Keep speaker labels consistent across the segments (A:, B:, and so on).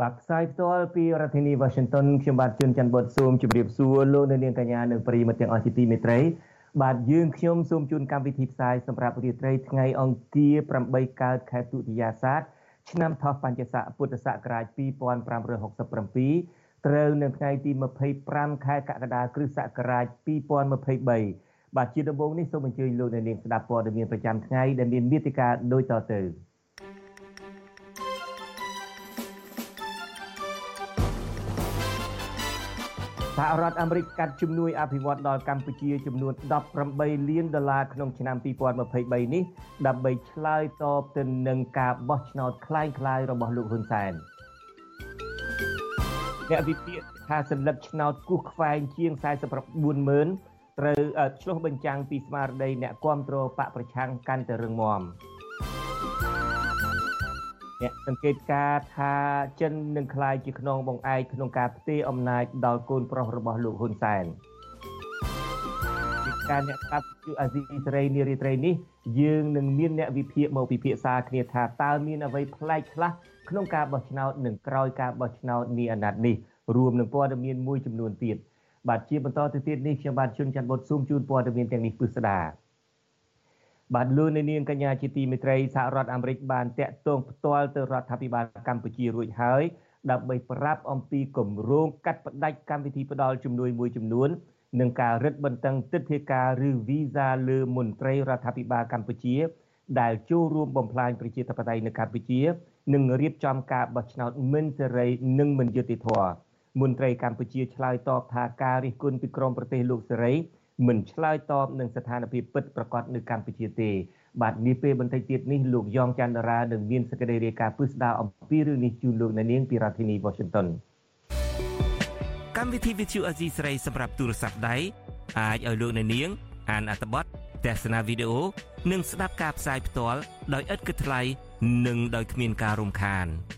A: បាទផ្សាយផ្ទាល់ពីរដ្ឋធានី Washington ខ្ញុំបាទជួនច័ន្ទបុតស៊ូមជម្រាបសួរលោកអ្នកនាងកញ្ញានិងប្រិយមិត្តទាំងអស់ជាទីមេត្រីបាទយើងខ្ញុំសូមជូនកម្មវិធីផ្សាយសម្រាប់រាត្រីថ្ងៃអង្គារ8កើតខែទុតិយាសាទឆ្នាំថោះបัญចស័កពុទ្ធសករាជ2567ត្រូវនៅថ្ងៃទី25ខែកក្កដាគ្រិស្តសករាជ2023បាទជាដំបូងនេះសូមអញ្ជើញលោកអ្នកនាងស្ដាប់ព័ត៌មានប្រចាំថ្ងៃដែលមានមេតិការដូចតទៅ សហរដ្ឋអាមេរិកកាត់ជំនួយអភិវឌ្ឍដល់កម្ពុជាចំនួន18លានដុល្លារក្នុងឆ្នាំ2023នេះដើម្បីឆ្លើយតបទៅនឹងការបោះឆ្នោតคล้ายៗរបស់លោកហ៊ុនសែនអ្នកវិភាគថាសัญลักษณ์ឆ្នោតគូសខ្វែងជាង49ម៉ឺនត្រូវឆ្លុះបញ្ចាំងពីស្មារតីអ្នកគ្រប់គ្រងបកប្រឆាំងកាន់តែរឹងមាំ អ្នកសង្កេតការថាចិននឹងក្លាយជាខ្នងបង្អែកក្នុងការផ្ទេរអំណាចដល់កូនប្រុសរបស់លោកហ៊ុនសែនពីការអ្នកស្ដាប់ជាអាស៊ីសេរីនារីត្រីនេះយើងនឹងមានអ្នកវិភាគមកពិភាក្សាគ្នាថាតើមានអ្វីប្លែកខ្លះក្នុងការបោះឆ្នោតនិងក្រោយការបោះឆ្នោតនាអាណត្តិនេះរួមនឹងព័ត៌មានមួយចំនួនទៀតបាទជាបន្តទៅទៀតនេះខ្ញុំបាទជួនច័ន្ទបុតស៊ូមជូនព័ត៌មានទាំងនេះពិស្ដា បាទលោកនាងកញ្ញាជាទីមេត្រីសហរដ្ឋអាមេរិកបានតាក់ទងផ្ទាល់ទៅរដ្ឋាភិបាលកម្ពុជារួចហើយដើម្បីប្រាប់អំពីគម្រោងកាត់ផ្តាច់កម្មវិធីផ្ដល់ជំនួយមួយចំនួននឹងការរឹតបន្តឹងទិដ្ឋាការឬវីសាលើមន្ត្រីរដ្ឋាភិបាលកម្ពុជា ដែលចូលរួមបំផ្លាញប្រជាធិបតេយ្យនៅកម្ពុជានិងរៀបចំការបោះឆ្នោតមិនសេរីនិងមិនយុត្តិធម៌មន្ត្រីកម្ពុជាឆ្លើយតបថាការរិះគន់ពីក្រមប្រទេសលោកសេរី មិនឆ្លើយតបនឹងស្ថានភាពពិតប្រាកដនៅកម្ពុជាទេបាទនេះពេលបន្តិចទៀតនេះលោកយ៉ងច័ន្ទរានឹងមានសេចក្តីរាយការណ៍ពិស្ដារអំពីរឿងនេះជូនលោកអ្នកនាងពីរដ្ឋធានី Washington
B: កម្មវិធី Vithu Azizi ស្រីសម្រាប់ទូរស័ព្ទដៃអាចឲ្យលោកអ្នកនាង អានអត្ថបទទស្សនាវីដេអូនិងស្ដាប់ការផ្សាយផ្ទាល់ដោយឥតគិតថ្លៃនិងដោយគ្មានការរំខាន។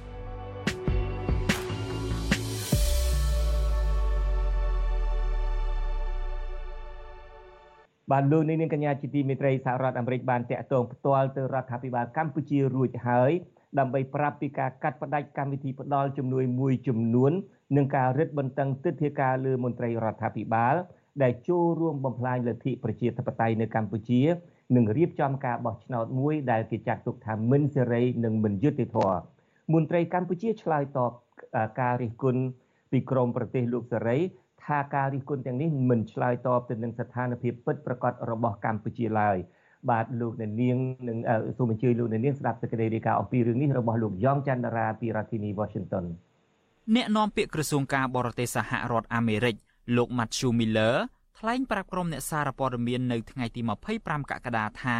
A: បាទលោកនាងកញ្ញាជាទីមេត្រីសហរដ្ឋអាមេរិកបានតាក់ទងផ្ទាល់ទៅរដ្ឋាភិបាលកម្ពុជារួចហើយដើម្បីប្រាប់ពីការកាត់ផ្តាច់កម្មវិធីផ្ដល់ជំនួយមួយចំនួននិងការរឹតបន្តឹងទិដ្ឋាការលើមន្ត្រីរដ្ឋាភិបាលដែលចូលរួមបំផ្លាញលទ្ធិប្រជាធិបតេយ្យនៅកម្ពុជានិងរៀបចំការបោះឆ្នោតមួយដែលគេចាត់ទុកថាមិនសេរីនិងមិនយុត្តិធម៌មន្ត្រីកម្ពុជាឆ្លើយតបការរិះគន់ពីក្រមប្រទេសលោកសេរី ថាការរិះគន់ទាំងនេះមិនឆ្លើយតបទៅនឹងស្ថានភាពពិតប្រាកដរបស់កម្ពុជាឡើយបាទលោកអ្នកនាងនឹងសូមអញ្ជើញលោកអ្នកនាងស្ដាប់សេចក្តីរាយការណ៍អំពីរឿងនេះរបស់លោកយ៉ងច័ន្ទរាពីរដ្ឋធានី Washington
C: អ្នកនាំពាក្យក្រសួងការបរទេសសហរដ្ឋអាមេរិកលោក Matthew Miller ថ្លែងប្រាប់ក្រុមអ្នកសារព័ត៌មាននៅថ្ងៃទី25កក្កដាថា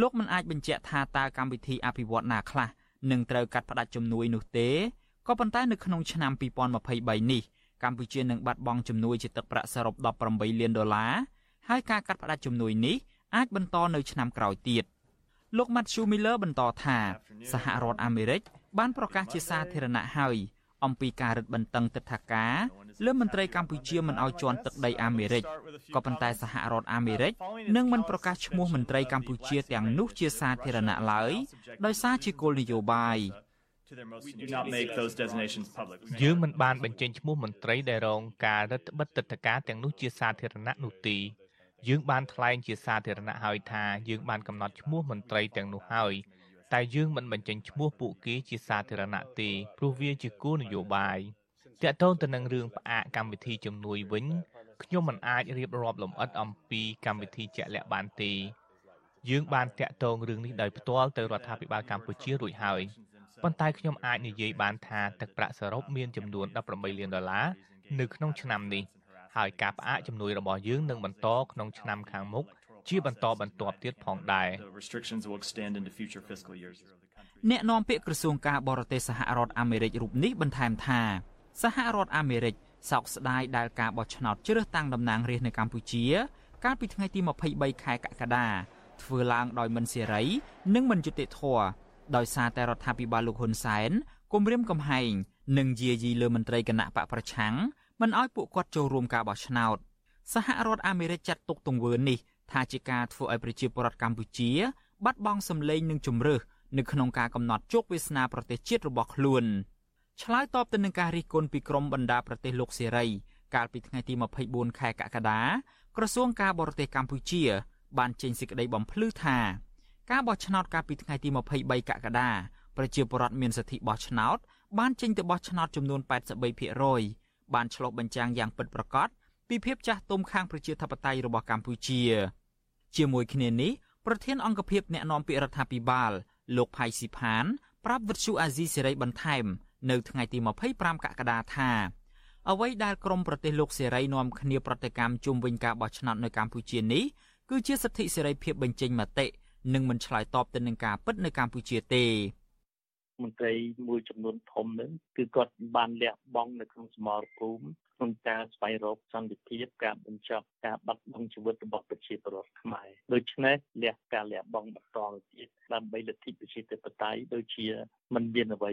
C: លោកមិនអាចបញ្ជាក់ថាតើកម្មវិធីអភិវឌ្ឍណាខ្លះនឹងត្រូវកាត់ផ្តាច់ជំនួយនោះទេក៏ប៉ុន្តែនៅក្នុងឆ្នាំ2023នេះ កម្ពុជានឹងបាត់បង់ជំនួយជាទឹកប្រាក់សរុប18លានដុល្លារហើយការកាត់ផ្តាច់ជំនួយនេះអាចបន្តនៅឆ្នាំក្រោយទៀតលោក Matthew Miller បន្តថាសហរដ្ឋអាមេរិកបានប្រកាសជាសាធារណៈហើយអំពីការរឹតបន្តឹងទិដ្ឋាការលើមន្ត្រីកម្ពុជាមិនឲ្យជន់ទឹកដីអាមេរិកក៏ប៉ុន្តែសហរដ្ឋអាមេរិកនឹងមិនប្រកាសឈ្មោះមន្ត្រីកម្ពុជាទាំងនោះជាសាធារណៈឡើយដោយសារជាគោលនយោបាយ
D: យើងមិនបានបញ្ចេញឈ្មោះមន្ត្រីដែលរងការរដ្ឋបិទទឹកតការទាំងនោះជាសាធារណៈនោះទេយើងបានថ្លែងជាសាធារណៈហើយថាយើងបានកំណត់ឈ្មោះមន្ត្រីទាំងនោះហើយតែយើងមិនបញ្ចេញឈ្មោះពួកគេជាសាធារណៈទេព្រោះវាជាគោលនយោបាយតាក់ទងទៅនឹងរឿងផ្អាកកម្មវិធីជំនួយវិញខ្ញុំមិនអាចរៀបរាប់លម្អិតអំពីកម្មវិធីជាក់លាក់បានទេយើងបានតាក់ទងរឿងនេះដោយផ្ទាល់ទៅរដ្ឋាភិបាលកម្ពុជារួចហើយ ប៉ុន្តែខ្ញុំអាចនិយាយបានថាទឹកប្រាក់សរុបមានចំនួន18លានដុល្លារនៅក្នុងឆ្នាំនេះហើយការផ្អាកជំនួយរបស់យើងនឹងបន្តក្នុងឆ្នាំខាងមុខជាបន្តបន្ទាប់ទៀតផងដែរ
C: អ្នកនាំពាក្យក្រសួងការបរទេសសហរដ្ឋអាមេរិករូបនេះបន្ថែមថាសហរដ្ឋអាមេរិកសោកស្ដាយដែលការបោះឆ្នោតជ្រើសតាំងតំណាងរាស្ត្រនៅកម្ពុជា កាលពីថ្ងៃទី23ខែកក្កដាធ្វើឡើងដោយមិនសេរី និងមិនយុត្តិធម៌ ដោយសារតែរដ្ឋាភិបាលលោកហ៊ុនសែនគំរាមកំហែងនិងយាយីលើមន្ត្រីគណៈបកប្រឆាំងមិនឲ្យពួកគាត់ចូលរួមការបោះឆ្នោតសហរដ្ឋអាមេរិកចាត់ទុកទង្វើនេះថាជាការធ្វើឲ្យប្រជាពលរដ្ឋកម្ពុជា បាត់បង់សម្លេងនិងជំរឿសនៅក្នុងការកំណត់ជោគវាសនាប្រទេសជាតិរបស់ខ្លួនឆ្លើយតបទៅនឹងការរិះគន់ពីក្រមបណ្ដាប្រទេសលោកសេរីកាលពីថ្ងៃទី24ខែកក្កដាក្រសួងការបរទេសកម្ពុជា បានចេញសេចក្តីបំភ្លឺថា ការបោះឆ្នោតកាលពីថ្ងៃទី23កក្កដាប្រជាពលរដ្ឋមានសិទ្ធិបោះឆ្នោតបានចេញទៅបោះឆ្នោតចំនួន83%បានឆ្លុះបញ្ចាំងយ៉ាងពិតប្រាកដពីភាពចាស់ទុំខាងប្រជាធិបតេយ្យរបស់កម្ពុជា ជាមួយគ្នានេះប្រធានអង្គភិបអ្នកណែនាំពាក្យរដ្ឋាភិបាល លោកផៃស៊ីផាន ប្រាប់វិទ្យុអាស៊ីសេរីបន្ថែម នៅថ្ងៃទី25កក្កដាថាអ្វីដែលក្រមប្រទេសលោកសេរីនាំគ្នាប្រតិកម្មជុំវិញការបោះឆ្នោតនៅកម្ពុជានេះគឺជាសិទ្ធិសេរីភាពបញ្ចេញមតិ និងមិនឆ្លើយតបទៅនឹងការពិតនៅកម្ពុជាទេ
E: មន្ត្រីមួយចំនួនធំនឹងគឺគាត់បានលះបង់នៅក្នុងសមរភូមិ ក្នុងការស្វែងរកសន្តិភាពការបញ្ចប់ការបាត់បង់ជីវិតរបស់ប្រជាពលរដ្ឋខ្មែរដូច្នេះលះការលះបង់បន្តទៀតដើម្បីលទ្ធិប្រជាធិបតេយ្យដូចជាมันមានអ្វី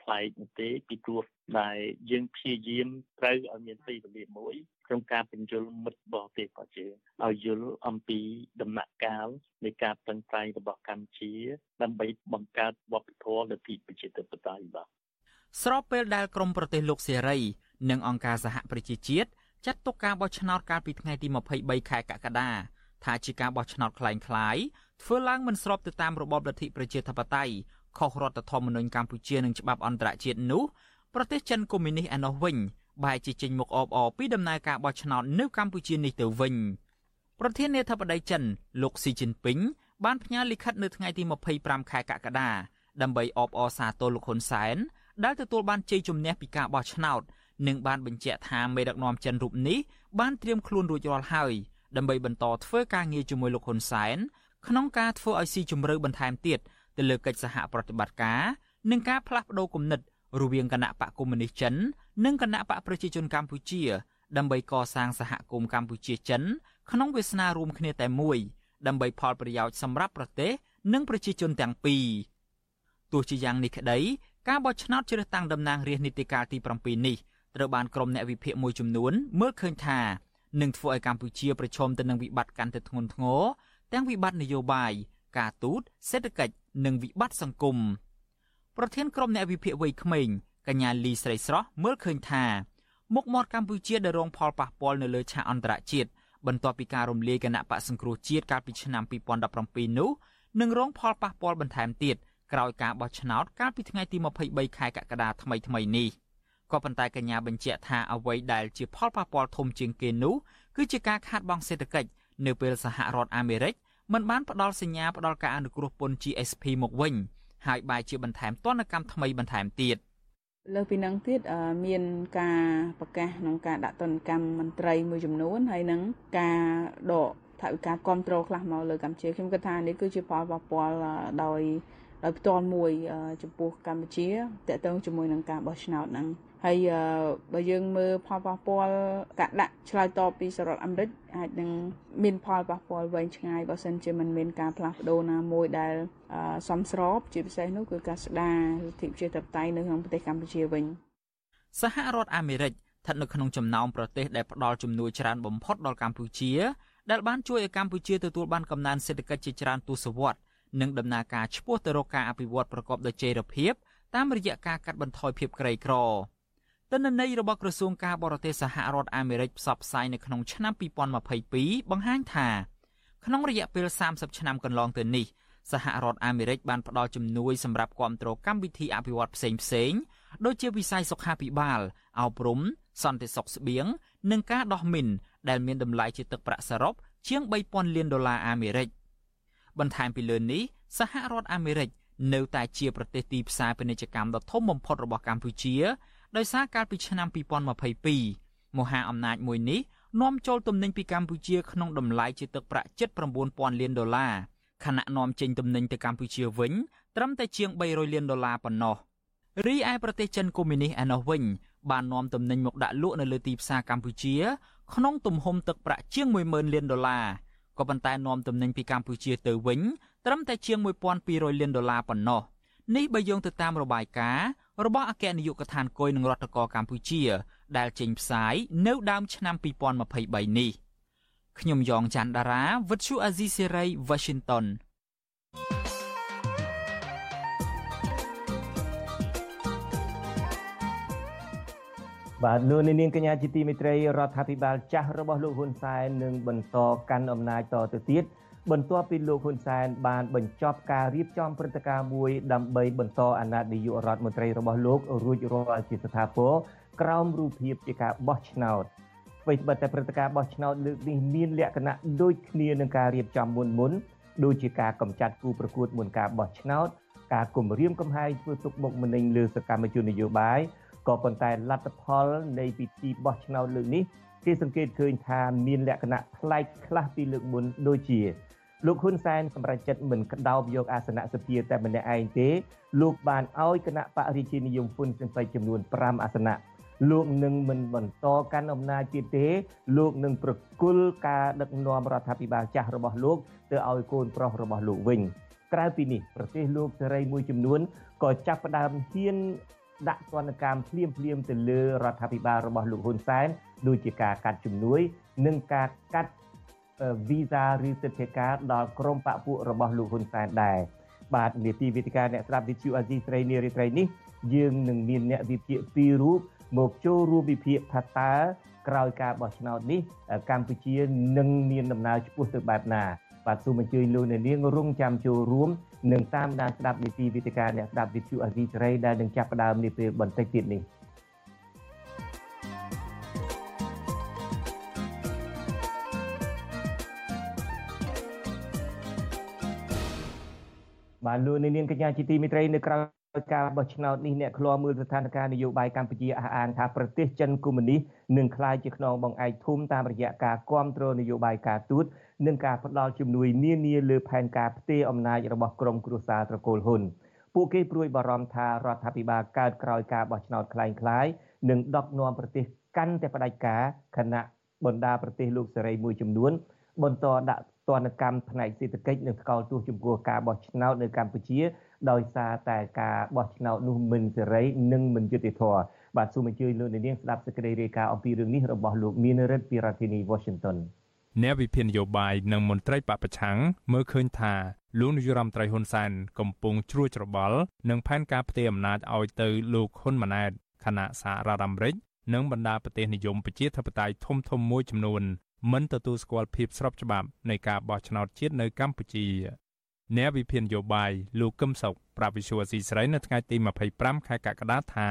E: ប្លែកនោះទេពីព្រោះដែលយើងព្យាយាមត្រូវឲ្យមានទីវេលាមួយក្នុងការបញ្យលមិត្តរបស់ទេរបស់យើងឲ្យយល់អំពីដំណាក់កាលនៃការប្រឹងប្រែងរបស់កម្ពុជា ដើម្បីបង្កើតវប្បធម៌លទ្ធិប្រជាធិបតេយ្យបាទ
C: ស្របពេលដែលក្រមប្រទេសលោកសេរី និងអង្គការសហប្រជាជាតិចាត់ទុកការបោះឆ្នោតកាលពីថ្ងៃទី23ខែកក្កដាថាជាការបោះឆ្នោតคล้ายៗធ្វើឡើងមិនស្របទៅតាមរបបលទ្ធិប្រជាធិបតេយ្យខុសរដ្ឋធម្មនុញ្ញកម្ពុជានិងច្បាប់អន្តរជាតិនោះប្រទេសចិនកុម្មុយនីសឯណោះវិញបែរជាចេញមុខអបអរពីដំណើរការបោះឆ្នោតនៅកម្ពុជានេះទៅវិញប្រធានាធិបតីចិនលោកស៊ីជីនពីងបានផ្ញើលិខិតនៅថ្ងៃទី25ខែកក្កដាដើម្បីអបអរសាទរលោកហ៊ុនសែនដែលទទួលបានជ័យជំនះពីការបោះឆ្នោត និងបានបញ្ជាក់ថាមេដឹកនាំចិនរូបនេះបានត្រៀមខ្លួនរួចរាល់ហើយដើម្បីបន្តធ្វើការងារជាមួយលោកហ៊ុនសែនក្នុងការធ្វើឲ្យស៊ីជម្រៅបន្ថែមទៀតទៅលើកិច្ចសហប្រតិបត្តិការនិងការផ្លាស់ប្តូរគំនិតរវាងគណៈបកកុម្មុយនីសចិន និងគណៈបកប្រជាជនកម្ពុជា ដើម្បីកសាងសហគមន៍កម្ពុជាចិន ក្នុងវាសនារួមគ្នាតែមួយដើម្បីផលប្រយោជន៍សម្រាប់ប្រទេស និងប្រជាជនទាំងពីរទោះជាយ៉ាងនេះក្តីការបោះឆ្នោតជ្រើសតាំងតំណាងរាស្ត្រនីតិកាលទី7នេះ ត្រូវបានក្រុមអ្នកវិភាគមួយចំនួនមើលឃើញថានឹងធ្វើឲ្យកម្ពុជាប្រឈមទៅនឹងវិបត្តិកាន់តែធ្ងន់ធ្ងរទាំងវិបត្តិនយោបាយការទូតសេដ្ឋកិច្ចនិងវិបត្តិសង្គមប្រធានក្រុមអ្នកវិភាគវ័យក្មេងកញ្ញាលីស្រីស្រស់មើលឃើញថាមុខមាត់កម្ពុជាដែលរងផលប៉ះពាល់នៅលើឆាកអន្តរជាតិបន្ទាប់ពីការរំលាយគណៈបកសង្គ្រោះជាតិកាលពីឆ្នាំ2017នោះនឹងរងផលប៉ះពាល់បន្ថែមទៀតក្រោយការបោះឆ្នោតកាលពីថ្ងៃទី23ខែកក្កដាថ្មីថ្មីនេះ ក៏ប៉ុន្តែកញ្ញាបញ្ជាក់ថាអ្វីដែលជាផលប៉ះពាល់ធំជាងគេនោះគឺជាការខាតបង់សេដ្ឋកិច្ចនៅពេលសហរដ្ឋអាមេរិកមិនបានផ្ដល់សញ្ញាផ្ដល់ការអនុគ្រោះពន្ធ GSP មកវិញហើយបែរជាបន្ថែមទណ្ឌកម្មថ្មីបន្ថែមទៀត
F: លើពីនឹងទៀតមានការប្រកាសក្នុងការដាក់ទណ្ឌកម្មមន្ត្រីមួយចំនួនហើយនឹងការដកថវិកាគ្រប់គ្រងខ្លះមកលើកម្ពុជាខ្ញុំគិតថានេះគឺជាផលប៉ះពាល់ដោយ ដោយផ្ទាល់មួយចំពោះកម្ពុជាតកតងជាមួយនឹងការបោះឆ្នោតហ្នឹងហើយបើយើងមើលផលប៉ះពាល់ការដាក់ឆ្លើយតបពីសហរដ្ឋអាមេរិកអាចនឹងមានផលប៉ះពាល់វែងឆ្ងាយបើសិនជាមិនមានការផ្លាស់ប្ដូរណាមួយដែលសមស្របជាពិសេសនោះគឺការស្ដារលទ្ធិប្រជាធិបតេយ្យនៅក្នុងប្រទេសកម្ពុជាវិញ
C: សហរដ្ឋអាមេរិកស្ថិតនៅក្នុងចំណោមប្រទេសដែលផ្ដល់ជំនួយច្រើនបំផុតដល់កម្ពុជាដែលបានជួយឲ្យកម្ពុជាទទួលបានកំណើនសេដ្ឋកិច្ចជាច្រើនទសវត្សរ៍ និងដំណើរការឆ្ពោះទៅរកការអភិវឌ្ឍប្រកបដោយចីរភាពតាមរយៈការកាត់បន្ថយភាពក្រីក្រទិន្នន័យរបស់ក្រសួងការបរទេសសហរដ្ឋអាមេរិកផ្សព្វផ្សាយនៅក្នុងឆ្នាំ2022បង្ហាញថាក្នុងរយៈពេល30ឆ្នាំកន្លងទៅនេះសហរដ្ឋអាមេរិកបានផ្ដល់ជំនួយសម្រាប់គ្រប់គ្រងកម្មវិធីអភិវឌ្ឍផ្សេងផ្សេងដូចជាវិស័យសុខាភិបាលអប់រំសន្តិសុខស្បៀងនិងការដោះមីនដែលមានតម្លៃជាទឹកប្រាក់សរុបជាង3000លានដុល្លារអាមេរិក បន្ថែមពីលើនេះសហរដ្ឋអាមេរិកនៅតែជាប្រទេសទីផ្សារពាណិជ្ជកម្មដ៏ធំបំផុតរបស់កម្ពុជាដោយសារកាលពីឆ្នាំ2022មហាអំណាចមួយនេះនាំចូលទំនិញពីកម្ពុជាក្នុងតម្លៃជាទឹកប្រាក់ជិត9000លានដុល្លារខណៈនាំចេញទំនិញទៅកម្ពុជាវិញត្រឹមតែជាង300លានដុល្លារប៉ុណ្ណោះរីឯប្រទេសចិនកុម្មុយនីសឯណោះវិញបាននាំទំនិញមកដាក់លក់នៅលើទីផ្សារកម្ពុជា ក្នុងទំហំទឹកប្រាក់ជាង10000លានដុល្លារ ក៏ប៉ុន្តែនាំទំនិញពីកម្ពុជាទៅវិញត្រឹមតែជាង1200លានដុល្លារប៉ុណ្ណោះនេះបើយោងទៅតាមរបាយការណ៍របស់អគ្គនាយកដ្ឋានគុយនឹងរដ្ឋកោកម្ពុជា ដែលចេញផ្សាយនៅដើមឆ្នាំ2023នេះខ្ញុំយ៉ងច័ន្ទដារាវិទ្យុអាស៊ីសេរី Washington
A: បាទលោកនាងកញ្ញាជាទីមេត្រីរដ្ឋាភិបាលចាស់របស់លោកហ៊ុនសែននឹងបន្តកាន់អំណាចតទៅទៀតបន្ទាប់ពីលោកហ៊ុនសែនបានបញ្ចប់ការរៀបចំព្រឹត្តិការណ៍មួយដើម្បីបន្តអាណត្តិនាយករដ្ឋមន្ត្រីរបស់លោករួចរាល់ជាស្ថាពរក្រោមរូបភាពជាការបោះឆ្នោតអ្វីត្បិតតែព្រឹត្តិការណ៍បោះឆ្នោតលើកនេះមានលក្ខណៈដូចគ្នានឹងការរៀបចំមុនមុនដូចជាការកម្ចាត់គូប្រកួតមុនការបោះឆ្នោតការគម្រាមកំហែងធ្វើទុកបុកម្នេញលើសកម្មជននយោបាយ ក៏ប៉ុន្តែលទ្ធផលនៃពិធីបោះឆ្នោតលើកនេះគេសង្កេតឃើញថាមានលក្ខណៈប្លែកខ្លះពីលើកមុនដូចជាលោកហ៊ុនសែនសម្រាប់ចិត្តមិនក្តោបយកអាសនៈសភាតែម្នាក់ឯងទេលោកបានឲ្យគណៈបរិជានិយមហ៊ុនស៊ិនប៉ៃចំនួន5អាសនៈលោកនឹងមិនបន្តកាន់អំណាចទៀតទេ លោកនឹងប្រគល់ការដឹកនាំរដ្ឋាភិបាលចាស់របស់លោកទៅឲ្យកូនប្រុសរបស់លោកវិញក្រៅពីនេះប្រទេសលោកសេរីមួយចំនួនក៏ចាប់ផ្ដើមហ៊ាន ដាក់ទណ្ឌកម្មភ្លាមភ្លាមទៅលើរដ្ឋាភិបាលរបស់លោកហ៊ុនសែនដូចជាការកាត់ជំនួយ និងការកាត់វីសាឬសិទ្ធិការដល់ក្រុមបពុរបស់លោកហ៊ុនសែនដែរបាទនីតិវិទ្យាអ្នកស្ដាប់វិទ្យុអាស៊ីស្រីនារីត្រីនេះយើងនឹងមានអ្នកវិភាគពីររូបមកចូលរួមវិភាគថាតើក្រោយការបោះឆ្នោតនេះកម្ពុជានឹងមានដំណើរឆ្ពោះទៅបែបណាបាទសូមអញ្ជើញលោកអ្នកនាងរងចាំចូលរួម និងតាមដានស្ដាប់នីតិវិទ្យាអ្នកស្ដាប់វិទ្យុអាស៊ីសេរីដែលនឹងចាប់ផ្ដើមនាពេលបន្តិចទៀតនេះបាទលោកនាងកញ្ញាជាទីមេត្រីនៅក្រៅការបោះឆ្នោតនេះអ្នកឃ្លាំមើលស្ថានភាពនយោបាយកម្ពុជាអះអាងថាប្រទេសចិនកុម្មុយនីសនឹងក្លាយជាខ្នងបង្អែកធំតាមរយៈការគ្រប់គ្រងនយោបាយការទូត និងការផ្ដល់ជំនួយនានាលើផែនការផ្ទេរអំណាចរបស់ក្រុមគ្រួសារត្រកូលហ៊ុនពួកគេព្រួយបារម្ភថារដ្ឋាភិបាលកើតក្រោយការបោះឆ្នោតคล้ายៗនឹងដកនាំប្រទេសកាន់តែផ្ដាច់ការខណៈបណ្ដាប្រទេសលោកសេរីមួយចំនួនបន្តដាក់ទណ្ឌកម្មផ្នែកសេដ្ឋកិច្ចនិងថ្កោលទោសចំពោះការបោះឆ្នោតនៅកម្ពុជាដោយសារតែការបោះឆ្នោតនោះមិនសេរីនិងមិនយុត្តិធម៌បាទសូមអញ្ជើញលោកនាងស្ដាប់សេចក្តីរាយការណ៍អំពីរឿងនេះរបស់លោកមានរិទ្ធពីរដ្ឋធានី Washington
G: អ្នកវិភាគនយោបាយនិងមន្ត្រីបពប្រឆាំងមើលឃើញថាលោកនាយរដ្ឋមន្ត្រីហ៊ុនសែនកំពុងជ្រួចច្របល់នឹងផែនការផ្ទេរអំណាចឲ្យទៅលោកហ៊ុនម៉ាណែតគណៈសហរដ្ឋអាមេរិកនិងបណ្ដាប្រទេសនិយមប្រជាធិបតេយ្យធំធំមួយចំនួនមិនទទួលស្គាល់ភាពស្របច្បាប់នៃការបោះឆ្នោតជាតិនៅកម្ពុជាអ្នកវិភាគនយោបាយលោកកឹមសុខប្រាប់វិសុវស៊ីស្រីនៅថ្ងៃទី25ខែកក្កដាថា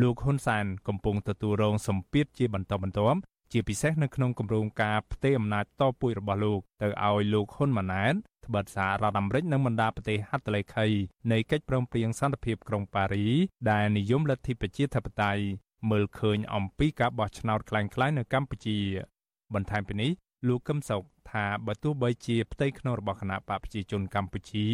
G: លោកហ៊ុនសែនកំពុងទទួលរងសម្ពាធជាបន្តបន្ទាប់ ជាពិសេសនៅក្នុងគម្រោងការផ្ទេរអំណាចតពូជរបស់លោកទៅឲ្យលោកហ៊ុនម៉ាណែតត្បិតសហរដ្ឋអាមេរិកនិងបណ្ដាប្រទេសហត្ថលេខីនៃកិច្ចព្រមព្រៀងសន្តិភាពក្រុងប៉ារី ដែលនិយមលទ្ធិប្រជាធិបតេយ្យមើលឃើញអំពីការបោះឆ្នោតคล้ายៗនៅកម្ពុជា បន្ថែមពីនេះលោកកឹមសុខថាបើទោះបីជាផ្ទៃក្នុងរបស់គណៈបកប្រជាជនកម្ពុជា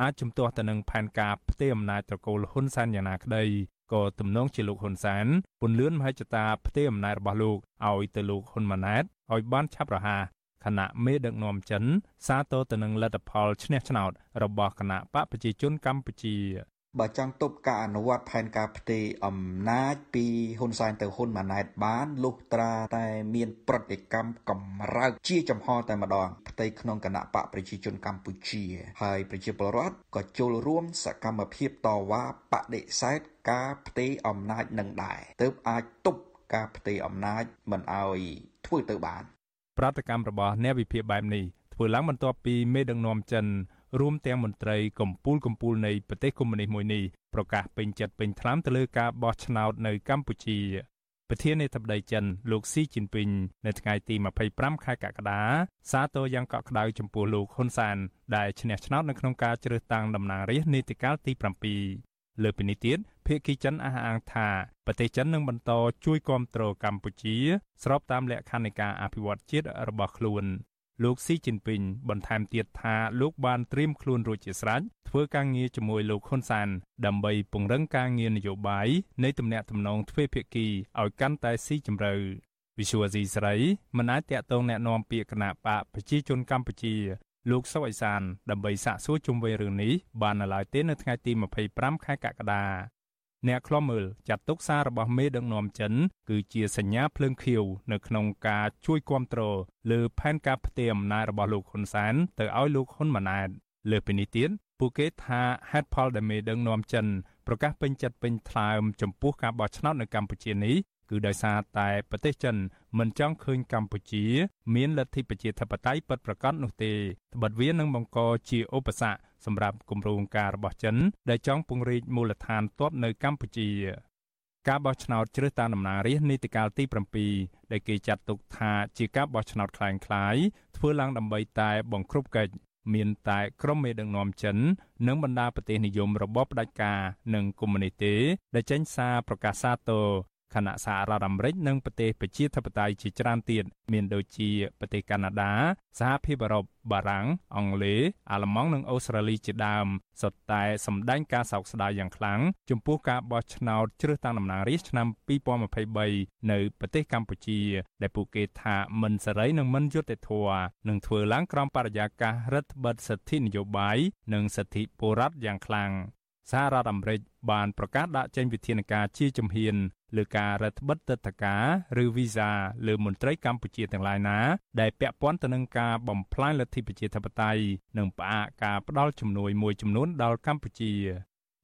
G: អាចជំទាស់ទៅនឹងផែនការផ្ទេរអំណាចត្រកូលហ៊ុនសែនយ៉ាងណាក្តី ក៏ទំនងជាលោកហ៊ុនសែនពន្លឿនមហិច្ឆតាផ្ទេរអំណាចរបស់លោកឲ្យទៅលោកហ៊ុនម៉ាណែតឲ្យបានឆាប់រហ័សគណៈមេដឹកនាំចិន សាទរទៅនឹងលទ្ធផលឈ្នះឆ្នោតរបស់គណៈបកប្រជាជនកម្ពុជា
H: បើចង់ទប់ការអនុវត្តផែនការផ្ទេរអំណាចពីហ៊ុនសែនទៅហ៊ុនម៉ាណែតបាន លុះត្រាតែមានប្រតិកម្មកម្រើកជាចំហតែម្ដង ផ្ទៃក្នុងគណៈបកប្រជាជនកម្ពុជា ហើយប្រជាពលរដ្ឋក៏ចូលរួមសកម្មភាពតវ៉ាបដិសេធការផ្ទេរអំណាចនឹងដែរទើបអាចទប់ការផ្ទេរអំណាចមិនឲ្យធ្វើទៅបាន
G: ប្រតិកម្មរបស់អ្នកវិភាគបែបនេះធ្វើឡើងបន្ទាប់ពីមេដឹកនាំចិន រួមទាំងមន្ត្រីកម្ពុជាកម្ពុជានៃប្រទេសកុម្មុយនីសមួយនេះប្រកាសពេញចិត្តពេញថ្លាមទៅលើការបោះឆ្នោតនៅកម្ពុជាប្រធានាធិបតីចិនលោកស៊ីជីនពីងនៅថ្ងៃទី25ខែកក្កដាសាទរយ៉ាងកក់ក្ដៅចំពោះលោកហ៊ុនសាន ដែលឈ្នះឆ្នោតនៅក្នុងការជ្រើសតាំងតំណាងរាស្ត្រនីតិកាលទី7លើពីនេះទៀតភាគីចិនអះអាងថាប្រទេសចិននឹងបន្តជួយគាំទ្រកម្ពុជា ស្របតាមលក្ខខណ្ឌនៃការអភិវឌ្ឍជាតិរបស់ខ្លួន លោកស៊ីជីនពីងបន្ថែមទៀតថាលោកបានត្រៀមខ្លួនរួចជាស្រេចធ្វើការងារជាមួយលោកហ៊ុនសានដើម្បីពង្រឹងការងារនយោបាយនៃទំនាក់ទំនងទ្វេភាគីឲ្យកាន់តែស៊ីជម្រៅវិសុវអាស៊ីស្រីមិនអាចតាក់ទងแนะនាំពាក្យគណៈបកប្រជាជនកម្ពុជា លោកសុវ័យសានដើម្បីសាកសួរជុំវិញរឿងនេះបាននៅឡើយទេនៅថ្ងៃទី25ខែកក្កដា អ្នកខ្លំមើលចាត់ទុកសាររបស់មេដឹកនាំចិន គឺជាសញ្ញាភ្លើងខៀវនៅក្នុងការជួយគ្រប់គ្រងលើផែនការផ្ទេរអំណាចរបស់លោកហ៊ុនសែនទៅឲ្យលោកហ៊ុនម៉ាណែតលើពីនេះទៀតពួកគេថាហេតុផលដែលមេដឹកនាំចិនប្រកាសពេញចិត្តពេញថ្លើមចំពោះការបោះឆ្នោតនៅកម្ពុជានេះគឺដោយសារតែប្រទេសចិន មិនចង់ឃើញកម្ពុជា មានលទ្ធិប្រជាធិបតេយ្យពិតប្រាកដនោះទេត្បិតវានឹងបង្កជាឧបសគ្គសម្រាប់គម្រោងការរបស់ចិន ដែលចង់ពង្រីកមូលដ្ឋានទ័ពនៅកម្ពុជា ការបោះឆ្នោតជ្រើសតាំងតំណាងរាស្ត្រនីតិកាលទី7ដែលគេចាត់ទុកថាជាការបោះឆ្នោតคล้ายคล้ายធ្វើឡើងដើម្បីតែបង្ក្រប់កិច្ចមានតែក្រុមមេដឹកនាំចិន និងបណ្ដាប្រទេសនិយមរបបផ្ដាច់ការនិងកុម្មុយនីសទេដែលចេញសារប្រកាសសាទរ ខណៈសហរដ្ឋអាមេរិកនិងប្រទេសប្រជាធិបតេយ្យជាច្រើនទៀតមានដូចជាប្រទេសកាណាដាសហភាពអឺរ៉ុបបារាំងអង់គ្លេសអាល្លឺម៉ង់និងអូស្ត្រាលីជាដើមសុទ្ធតែសម្ដែងការសោកស្ដាយយ៉ាងខ្លាំងចំពោះការបោះឆ្នោតជ្រើសតាំងតំណាងរាស្ត្រឆ្នាំ2023នៅប្រទេសកម្ពុជា ដែលពួកគេថាមិនសេរីនិងមិនយុត្តិធម៌នឹងធ្វើឡើងក្រោមបរិយាកាសរដ្ឋបិទសិទ្ធិនយោបាយនិងសិទ្ធិពលរដ្ឋយ៉ាងខ្លាំងសហរដ្ឋអាមេរិកបានប្រកាសដាក់ចេញវិធានការជាជំហាន លើការរដ្ឋបិទទឹកតការឬវីសាលើមន្ត្រីកម្ពុជាទាំងឡាយណាដែលពាក់ព័ន្ធទៅនឹងការបំផ្លាញលទ្ធិប្រជាធិបតេយ្យនិងផ្អាកការផ្ដល់ជំនួយមួយចំនួនដល់កម្ពុជា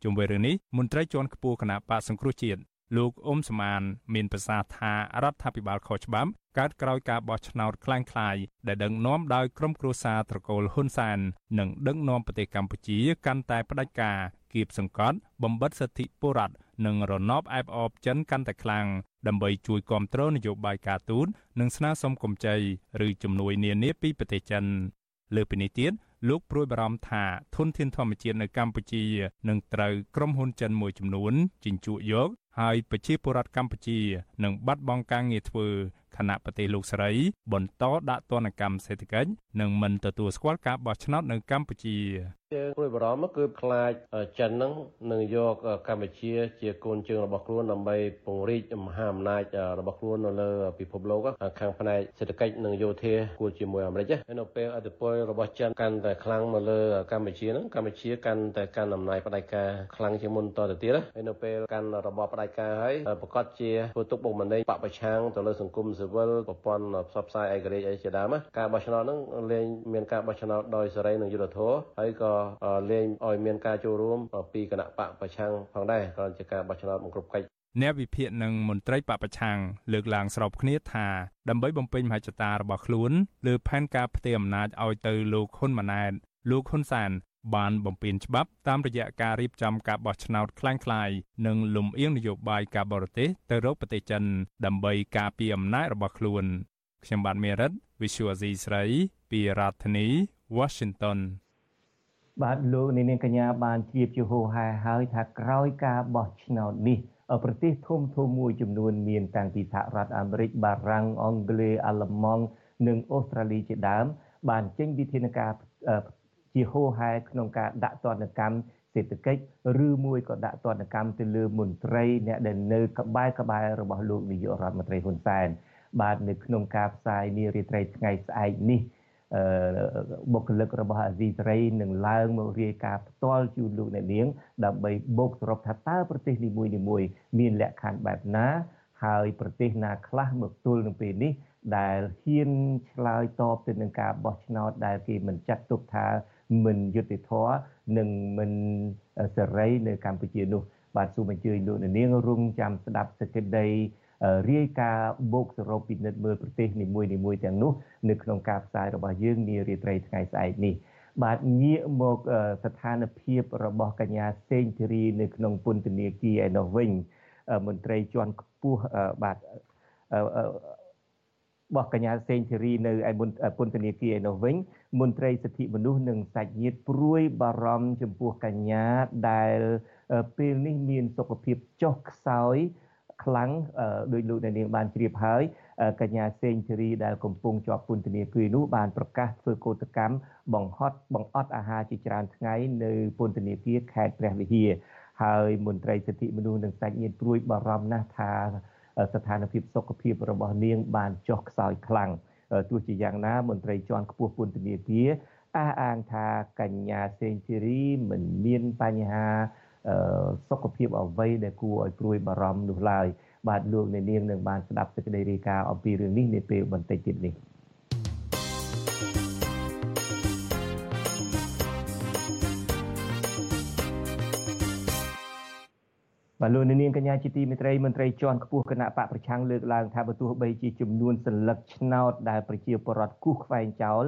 G: ជុំវិញរឿងនេះមន្ត្រីជាន់ខ្ពស់គណៈបកសង្គ្រោះជាតិលោកអ៊ុំសមានមានប្រសាសន៍ថារដ្ឋាភិបាលខុសច្បាប់កើតក្រោយការបោះឆ្នោតคล้ายៗដែលដឹកនាំដោយក្រុមគ្រួសារត្រកូលហ៊ុនសាននិងដឹកនាំប្រទេសកម្ពុជាកាន់តែផ្ដាច់ការ គៀបសង្កត់បំបិតសិទ្ធិពលរដ្ឋនិងរណបអែបអបចិនកាន់តែខ្លាំងដើម្បីជួយគ្រប់គ្រងនយោបាយការទូតនិងស្នើសុំកម្ចីឬជំនួយនានាពីប្រទេសចិនលើពីនេះទៀតលោកព្រួយបារម្ភថាធនធានធម្មជាតិនៅកម្ពុជានឹងត្រូវក្រុមហ៊ុនចិនមួយចំនួនជញ្ជក់យកហើយប្រជាពលរដ្ឋកម្ពុជានឹងបាត់បង់ការងារធ្វើខណៈប្រទេសលោកស្រីបន្តដាក់ទណ្ឌកម្មសេដ្ឋកិច្ច និងមិនទទួលស្គាល់ការបោះឆ្នោតនៅកម្ពុជា
I: យើងព្រួយបារម្ភគឺខ្លាចចិននឹងនឹងយកកម្ពុជាជាកូនជើងរបស់ខ្លួនដើម្បីពង្រីកមហាអំណាចរបស់ខ្លួននៅលើពិភពលោកខាងផ្នែកសេដ្ឋកិច្ចនិងយោធាគួរជាមួយអាមេរិកហើយនៅពេលអធិបតេយ្យរបស់ចិនកាន់តែខ្លាំងមកលើកម្ពុជានឹងកម្ពុជាកាន់តែកាន់អំណាចផ្ដាច់ការខ្លាំងជាងមុនតទៅទៀតហើយនៅពេលកាន់របបផ្ដាច់ការហើយប្រកាសជាធ្វើទុកបុកម្នេញបពប្រឆាំងទៅលើសង្គមស៊ីវិលប្រព័ន្ធផ្សព្វផ្សាយឯករាជ្យអីជាដើមការបោះឆ្នោតហ្នឹងលែងមានការបោះឆ្នោតដោយសេរីនិងយុត្តិធម៌ហើយក៏លែងឲ្យមានការចូលរួមពីគណៈបកប្រឆាំងផងដែរក៏ជាការបោះឆ្នោតបង្ក្រប់កិច្ច
G: អ្នកវិភាគនិងមន្ត្រីបពប្រឆាំងលើកឡើងស្របគ្នាថាដើម្បីបំពេញមហិច្ឆតារបស់ខ្លួនលើផែនការផ្ទេរអំណាចឲ្យទៅលោកហ៊ុនម៉ាណែតលោកហ៊ុនសានបានបំពេញច្បាប់តាមរយៈការរៀបចំការបោះឆ្នោតคล้ายៗនិងលំអៀងនយោបាយការបរទេសទៅរកប្រទេសចិន ដើម្បីការពារអំណាចរបស់ខ្លួន ខ្ញុំបាទមេរិត Visual Asia ស្រី ពីរដ្ឋធានី Washington
A: បាទលោកនាងកញ្ញាបានជ្រាបជាហូហែហើយថាក្រោយការបោះឆ្នោតនេះប្រទេសធំធំមួយចំនួនមានតាំងពីសហរដ្ឋអាមេរិកបារាំងអង់គ្លេសអាល្លឺម៉ង់និងអូស្ត្រាលីជាដើម បានចេញវិធានការជាហូហែក្នុងការដាក់ទណ្ឌកម្មសេដ្ឋកិច្ចឬមួយក៏ដាក់ទណ្ឌកម្មទៅលើមន្ត្រីអ្នកដែលនៅក្បែរក្បែររបស់លោកនាយករដ្ឋមន្ត្រីហ៊ុនសែន បាទនៅក្នុងការផ្សាយនារីត្រីថ្ងៃស្អែកនេះបុគ្គលិករបស់អាស៊ីសេរីនឹងឡើងមករាយការណ៍ផ្ទាល់ជូនលោកអ្នកនាង ដើម្បីបូកសរុបថាតើប្រទេសនីមួយៗមានលក្ខខណ្ឌបែបណា ហើយប្រទេសណាខ្លះមកទល់នឹងពេលនេះ ដែលហ៊ានឆ្លើយតបទៅនឹងការបោះឆ្នោតដែលគេមិនចាត់ទុកថាមិនយុត្តិធម៌និងមិនសេរីនៅកម្ពុជានោះ បាទសូមអញ្ជើញលោកនាងរងចាំស្ដាប់សេចក្តី រាយការណ៍បូកសរុបពិនិត្យមើលប្រទេសនីមួយៗទាំងនោះនៅក្នុងការផ្សាយរបស់យើងនារាត្រីថ្ងៃស្អែកនេះបាទងាកមកស្ថានភាពរបស់កញ្ញាសេងធីរីនៅក្នុងពន្ធនាគារឯនោះវិញមន្ត្រីជាន់ខ្ពស់បាទបោះកញ្ញាសេងធីរីនៅឯពន្ធនាគារឯនោះវិញមន្ត្រីសិទ្ធិមនុស្សនិងសាច់ញាតិព្រួយបារម្ភចំពោះកញ្ញាដែលពេលនេះមានសុខភាពចុះខ្សោយ ខ្លាំងដោយលោកអ្នកនាងបានជ្រាបហើយកញ្ញាសេងធីរីដែលកំពុងជាប់ពន្ធនាគារនោះបានប្រកាសធ្វើកោតកម្មបង្ហត់បង្អត់អាហារជាច្រើនថ្ងៃនៅពន្ធនាគារខេត្តព្រះវិហារហើយមន្ត្រីសិទ្ធិមនុស្សនិងសាច់ញាតិព្រួយបារម្ភណាស់ថាស្ថានភាពសុខភាពរបស់នាងបានចុះខ្សោយខ្លាំងទោះជាយ៉ាងណាមន្ត្រីជាន់ខ្ពស់ពន្ធនាគារអះអាងថាកញ្ញាសេងធីរីមិនមានបញ្ហា សុខភាពអ្វីដែលគួរឲ្យព្រួយបារម្ភនោះឡើយបាទលោកអ្នកនាងនឹងបានស្ដាប់សេចក្តីរាយការណ៍អំពីរឿងនេះនាពេលបន្តិចទៀតនេះបាទលោកនាងកញ្ញាជាទីមេត្រីមន្ត្រីជាន់ខ្ពស់គណៈបកប្រឆាំងលើកឡើងថាបើទោះបីជាចំនួនសន្លឹកឆ្នោតដែលប្រជាពលរដ្ឋគូសខ្វែងចោល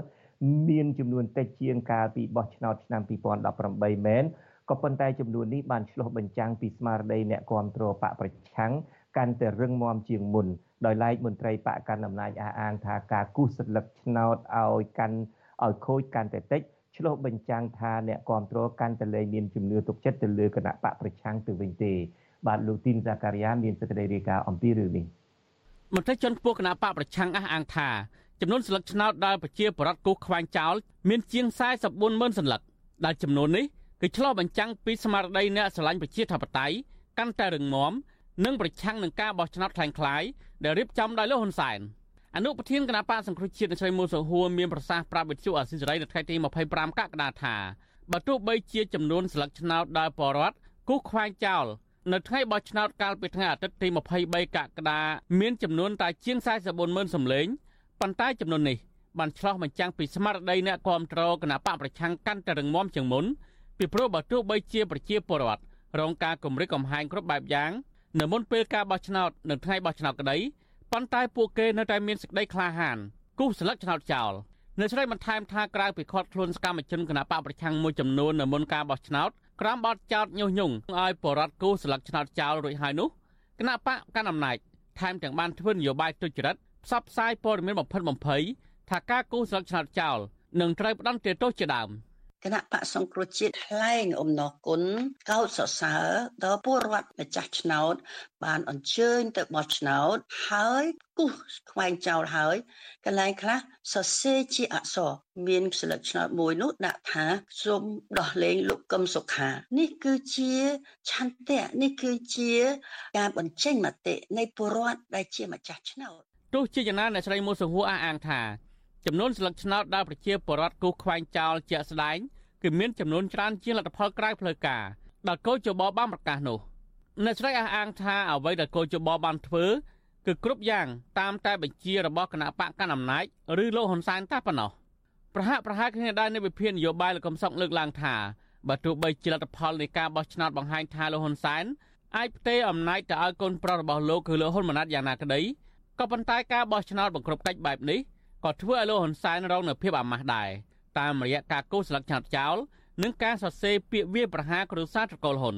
A: មានចំនួនតិចជាងកាលពីបោះឆ្នោតឆ្នាំ2018មែន ក៏ប៉ុន្តែចំនួននេះបានឆ្លុះបញ្ចាំងពីស្មារតីអ្នកគ្រប់គ្រងបកប្រឆាំងកាន់តែរឹងមាំជាងមុនដោយឡែកមន្ត្រីបកកាន់អំណាចអះអាងថាការគូសសន្លឹកឆ្នោតឲ្យកាន់ឲ្យខូចកាន់តែតិចឆ្លុះបញ្ចាំងថាអ្នកគ្រប់គ្រងកាន់តែលែងមានជំនឿទុកចិត្តទៅលើគណៈបកប្រឆាំងទៅវិញទេបាទលោកទីនសាការីយ៉ាមានសេចក្តីរាយការណ៍អំពីរឿងនេះ
J: មន្ត្រីជាន់ខ្ពស់គណៈបកប្រឆាំងអះអាងថាចំនួនស្លឹកឆ្នោតដែលប្រជាពលរដ្ឋគូសខ្វែងចោលមានជាង44ម៉ឺនសន្លឹកដែលចំនួននេះ គឺឆ្លោះបញ្ចាំងពីស្មារតីអ្នកស្រឡាញ់ប្រជាធិបតេយ្យកាន់តែរឹងមាំនិងប្រឆាំងនឹងការបោះឆ្នោតខ្លាំងខ្លាយដែលរៀបចំដោយលោកហ៊ុនសែនអនុប្រធានគណៈបកសង្គ្រោះជាតិនៃស្រីមូសូហួរមានប្រសាសន៍ប្រាប់វិទ្យុអាស៊ីសេរីនៅថ្ងៃទី25កក្កដាថាបើទោះបីជាចំនួនស្លឹកឆ្នោតដែលបរដ្ឋគូសខ្វែងចោលនៅថ្ងៃបោះឆ្នោតកាលពីថ្ងៃអាទិត្យទី23កក្កដាមានចំនួនតែជាង440000សម្លេងប៉ុន្តែចំនួននេះបានឆ្លោះបញ្ចាំងពីស្មារតីអ្នកគ្រប់គ្រងគណៈបកប្រឆាំងកាន់តែរឹងមាំជាងមុន ពីព្រោះបើទោះបីជាប្រជាពលរដ្ឋរងការគំរាមកំហែងគ្រប់បែបយ៉ាងនៅមុនពេលការបោះឆ្នោតនៅថ្ងៃបោះឆ្នោតក្តីប៉ុន្តែពួកគេនៅតែមានសេចក្តីក្លាហានគូសស្លឹកឆ្នោតចោលនៅស្រីបន្ថែមថាក្រៅពីខាត់ខ្លួនសកម្មជនគណបកប្រឆាំងមួយចំនួននៅមុនការបោះឆ្នោតក្រោមបទចោទញុះញង់ឲ្យបរដ្ឋគូស្លឹកឆ្នោតចោលរួចហើយនោះគណៈបកកណ្ដាលអំណាចថែមទាំងបានធ្វើនយោបាយទុច្ចរិតផ្សព្វផ្សាយព័ត៌មានបំផិតបំភ័យថាការគូស្លឹកឆ្នោតចោលនឹងត្រូវផ្ដន្ទាទោសជាដើម។
K: គណៈបកសង្គ្រោះជាតិថ្លែងអំណរគុណកោតសរសើរដល់ពលរដ្ឋម្ចាស់ឆ្នោត បានអញ្ជើញទៅបោះឆ្នោតហើយគូសខ្វែងចោលហើយកន្លែងខ្លះសរសេរជាអក្សរមានស្លឹកឆ្នោតមួយនោះដាក់ថាសូមដោះលែងលោកកឹមសុខា នេះគឺជាឆន្ទៈនេះគឺជាការបញ្ចេញមតិនៃពលរដ្ឋដែលជាម្ចាស់ឆ្នោត
J: ទោះជាយ៉ាងណាអ្នកស្រីមូសុហួរអះអាងថា ចំនួនស្លឹកឆ្នោតដែលប្រជាពលរដ្ឋគូសខ្វែងចោលជាក់ស្ដែងគឺមានចំនួនច្រើនជាងលទ្ធផលក្រៅផ្លូវការដែលកោជបបានប្រកាសនោះអ្នកស្រីអះអាងថាអ្វីដែលកោជបបានធ្វើគឺគ្រប់យ៉ាងតាមតែបញ្ជារបស់គណៈបកកណ្ដាលអំណាចឬលោកហ៊ុនសែនតែប៉ុណ្ណោះប្រហាក់ប្រហែលគ្នាដែរនៃវិភាននយោបាយលោកកំសុកលើកឡើងថាបើទោះបីជាលទ្ធផលនៃការបោះឆ្នោតបង្ហាញថាលោកហ៊ុនសែនអាចផ្ទេរអំណាចទៅឲ្យកូនប្រុសរបស់លោកគឺលោកហ៊ុនម៉ាណែតយ៉ាងណាក្តីក៏ប៉ុន្តែការបោះឆ្នោតបង្ក្រប់កិច្ចបែបនេះ ក៏ធ្វើឲ្យលោកហ៊ុនសែនរងនូវភាពអាម៉ាស់ដែរតាមរយៈការកោសស្លឹកឆាត់ចោលនិងការសរសេរពាក្យវាប្រហារគ្រួសារត្រកូលហ៊ុន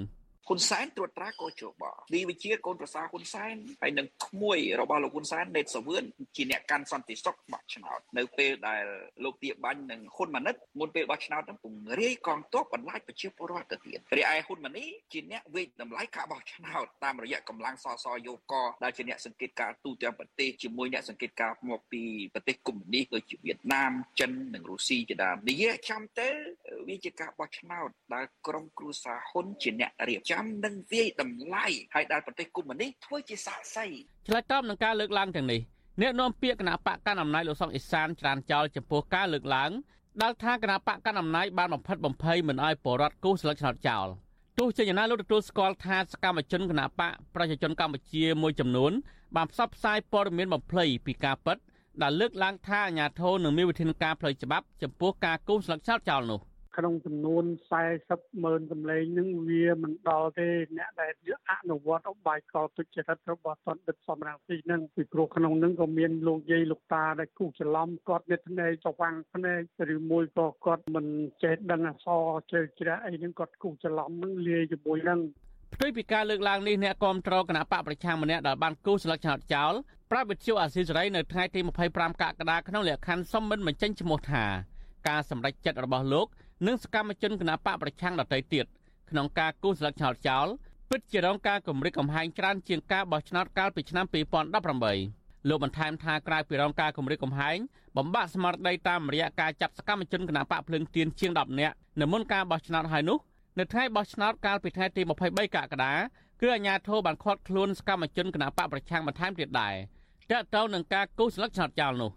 L: ហ៊ុនសែនត្រួតត្រាកោជបឌីវិជាកូនប្រសាហ៊ុនសែនហើយនឹងក្មួយរបស់លោកហ៊ុនសែនណេតសាវឿនជាអ្នកកាន់សន្តិសុខបោះឆ្នោតនៅពេលដែលលោកទាបាញ់និងហ៊ុនម៉ាណិតមុនពេលបោះឆ្នោតនឹងពង្រាយកងទ័ពបន្លាចប្រជាពលរដ្ឋទៅទៀតរីឯហ៊ុនម៉ាណីជាអ្នកវេកតម្លៃការបោះឆ្នោតតាមរយៈកម្លាំងសសយោកដែលជាអ្នកសង្កេតការទូទាំងប្រទេសជាមួយអ្នកសង្កេតការមកពីប្រទេសកុម្មុយនីសដូចជាវៀតណាមចិននិងរុស្ស៊ីជាដើមនិយាយចាំទៅវាជាការបោះឆ្នោតដែលក្រុមគ្រួសារហ៊ុនជាអ្នករៀបចំនិងវាយតម្លៃហើយដែលប្រទេសកុម្មុយនីសធ្វើជាសាក្សី
J: ឆ្លើយតបនឹងការលើកឡើងទាំងនេះអ្នកនាំពាក្យគណៈបកកណ្ដាលអំណាចលោកសុកអេសានច្រានចោលចំពោះការលើកឡើងដែលថាគណៈបកកណ្ដាលអំណាចបានបំផិតបំភ័យមិនឲ្យបរដ្ឋគូស្លឹកឆ្នោតចោលទោះជាយ៉ាងណាលោកទទួលស្គាល់ថាសកម្មជនគណៈបកប្រជាជនកម្ពុជាមួយចំនួនបានផ្សព្វផ្សាយព័ត៌មានបំភ្លៃពីការពិតដែលលើកឡើងថាអាញាធរនឹងមានវិធានការផ្លូវច្បាប់ចំពោះការគូស្លឹកឆ្នោតចោលនោះ
M: ក្នុងចំនួន40ម៉ឺនសម្លេងនឹងវាមិនដល់ទេអ្នកដែលអនុវត្តអបាយកលទុច្ចរិតរបស់តនដិតសំរងស៊ីនឹងពីព្រោះក្នុងនឹងក៏មានលោកយាយលោកតាដែលគូច្រឡំគាត់និតភ្នែកច្វាំងភ្នែកឬមួយក៏គាត់មិនចេះដឹងអក្សរជ្រៅជ្រះអីនឹងគាត់គូច្រឡំនឹងលាយជាមួយនឹង
J: ផ្ទុយពីការលើកឡើងនេះអ្នកគាំទ្រគណៈបកប្រឆាំងម្នាក់ដែលបានគូស្លឹកឆ្នោតចោលប្រាប់វិទ្យុអាស៊ីសេរីនៅថ្ងៃទី25កក្កដាក្នុងលក្ខខណ្ឌសុំមិនបញ្ចេញឈ្មោះថាការសម្រេចចិត្តរបស់លោក និងសកម្មជនគណបកប្រឆាំងដទៃទៀតក្នុងការគូសស្លឹកឆ្នោតចោលពិតជារងការគម្រិតកំហែងច្រើនជាងការបោះឆ្នោតកាលពីឆ្នាំ2018លោកបន្ថែមថាក្រៅពីរងការគម្រិតកំហែងបំបាក់ស្មារតីតាមរយៈការចាប់សកម្មជនគណបកភ្លើងទៀនជាង10នាក់នៅមុនការបោះឆ្នោតហើយនោះនៅថ្ងៃបោះឆ្នោតកាលពីថ្ងៃទី23កក្កដាគឺអាជ្ញាធរបានឃាត់ខ្លួនសកម្មជនគណបកប្រឆាំងបន្ថែមទៀតដែរតើតើនឹងការគូសស្លឹកឆ្នោតចោលនោះ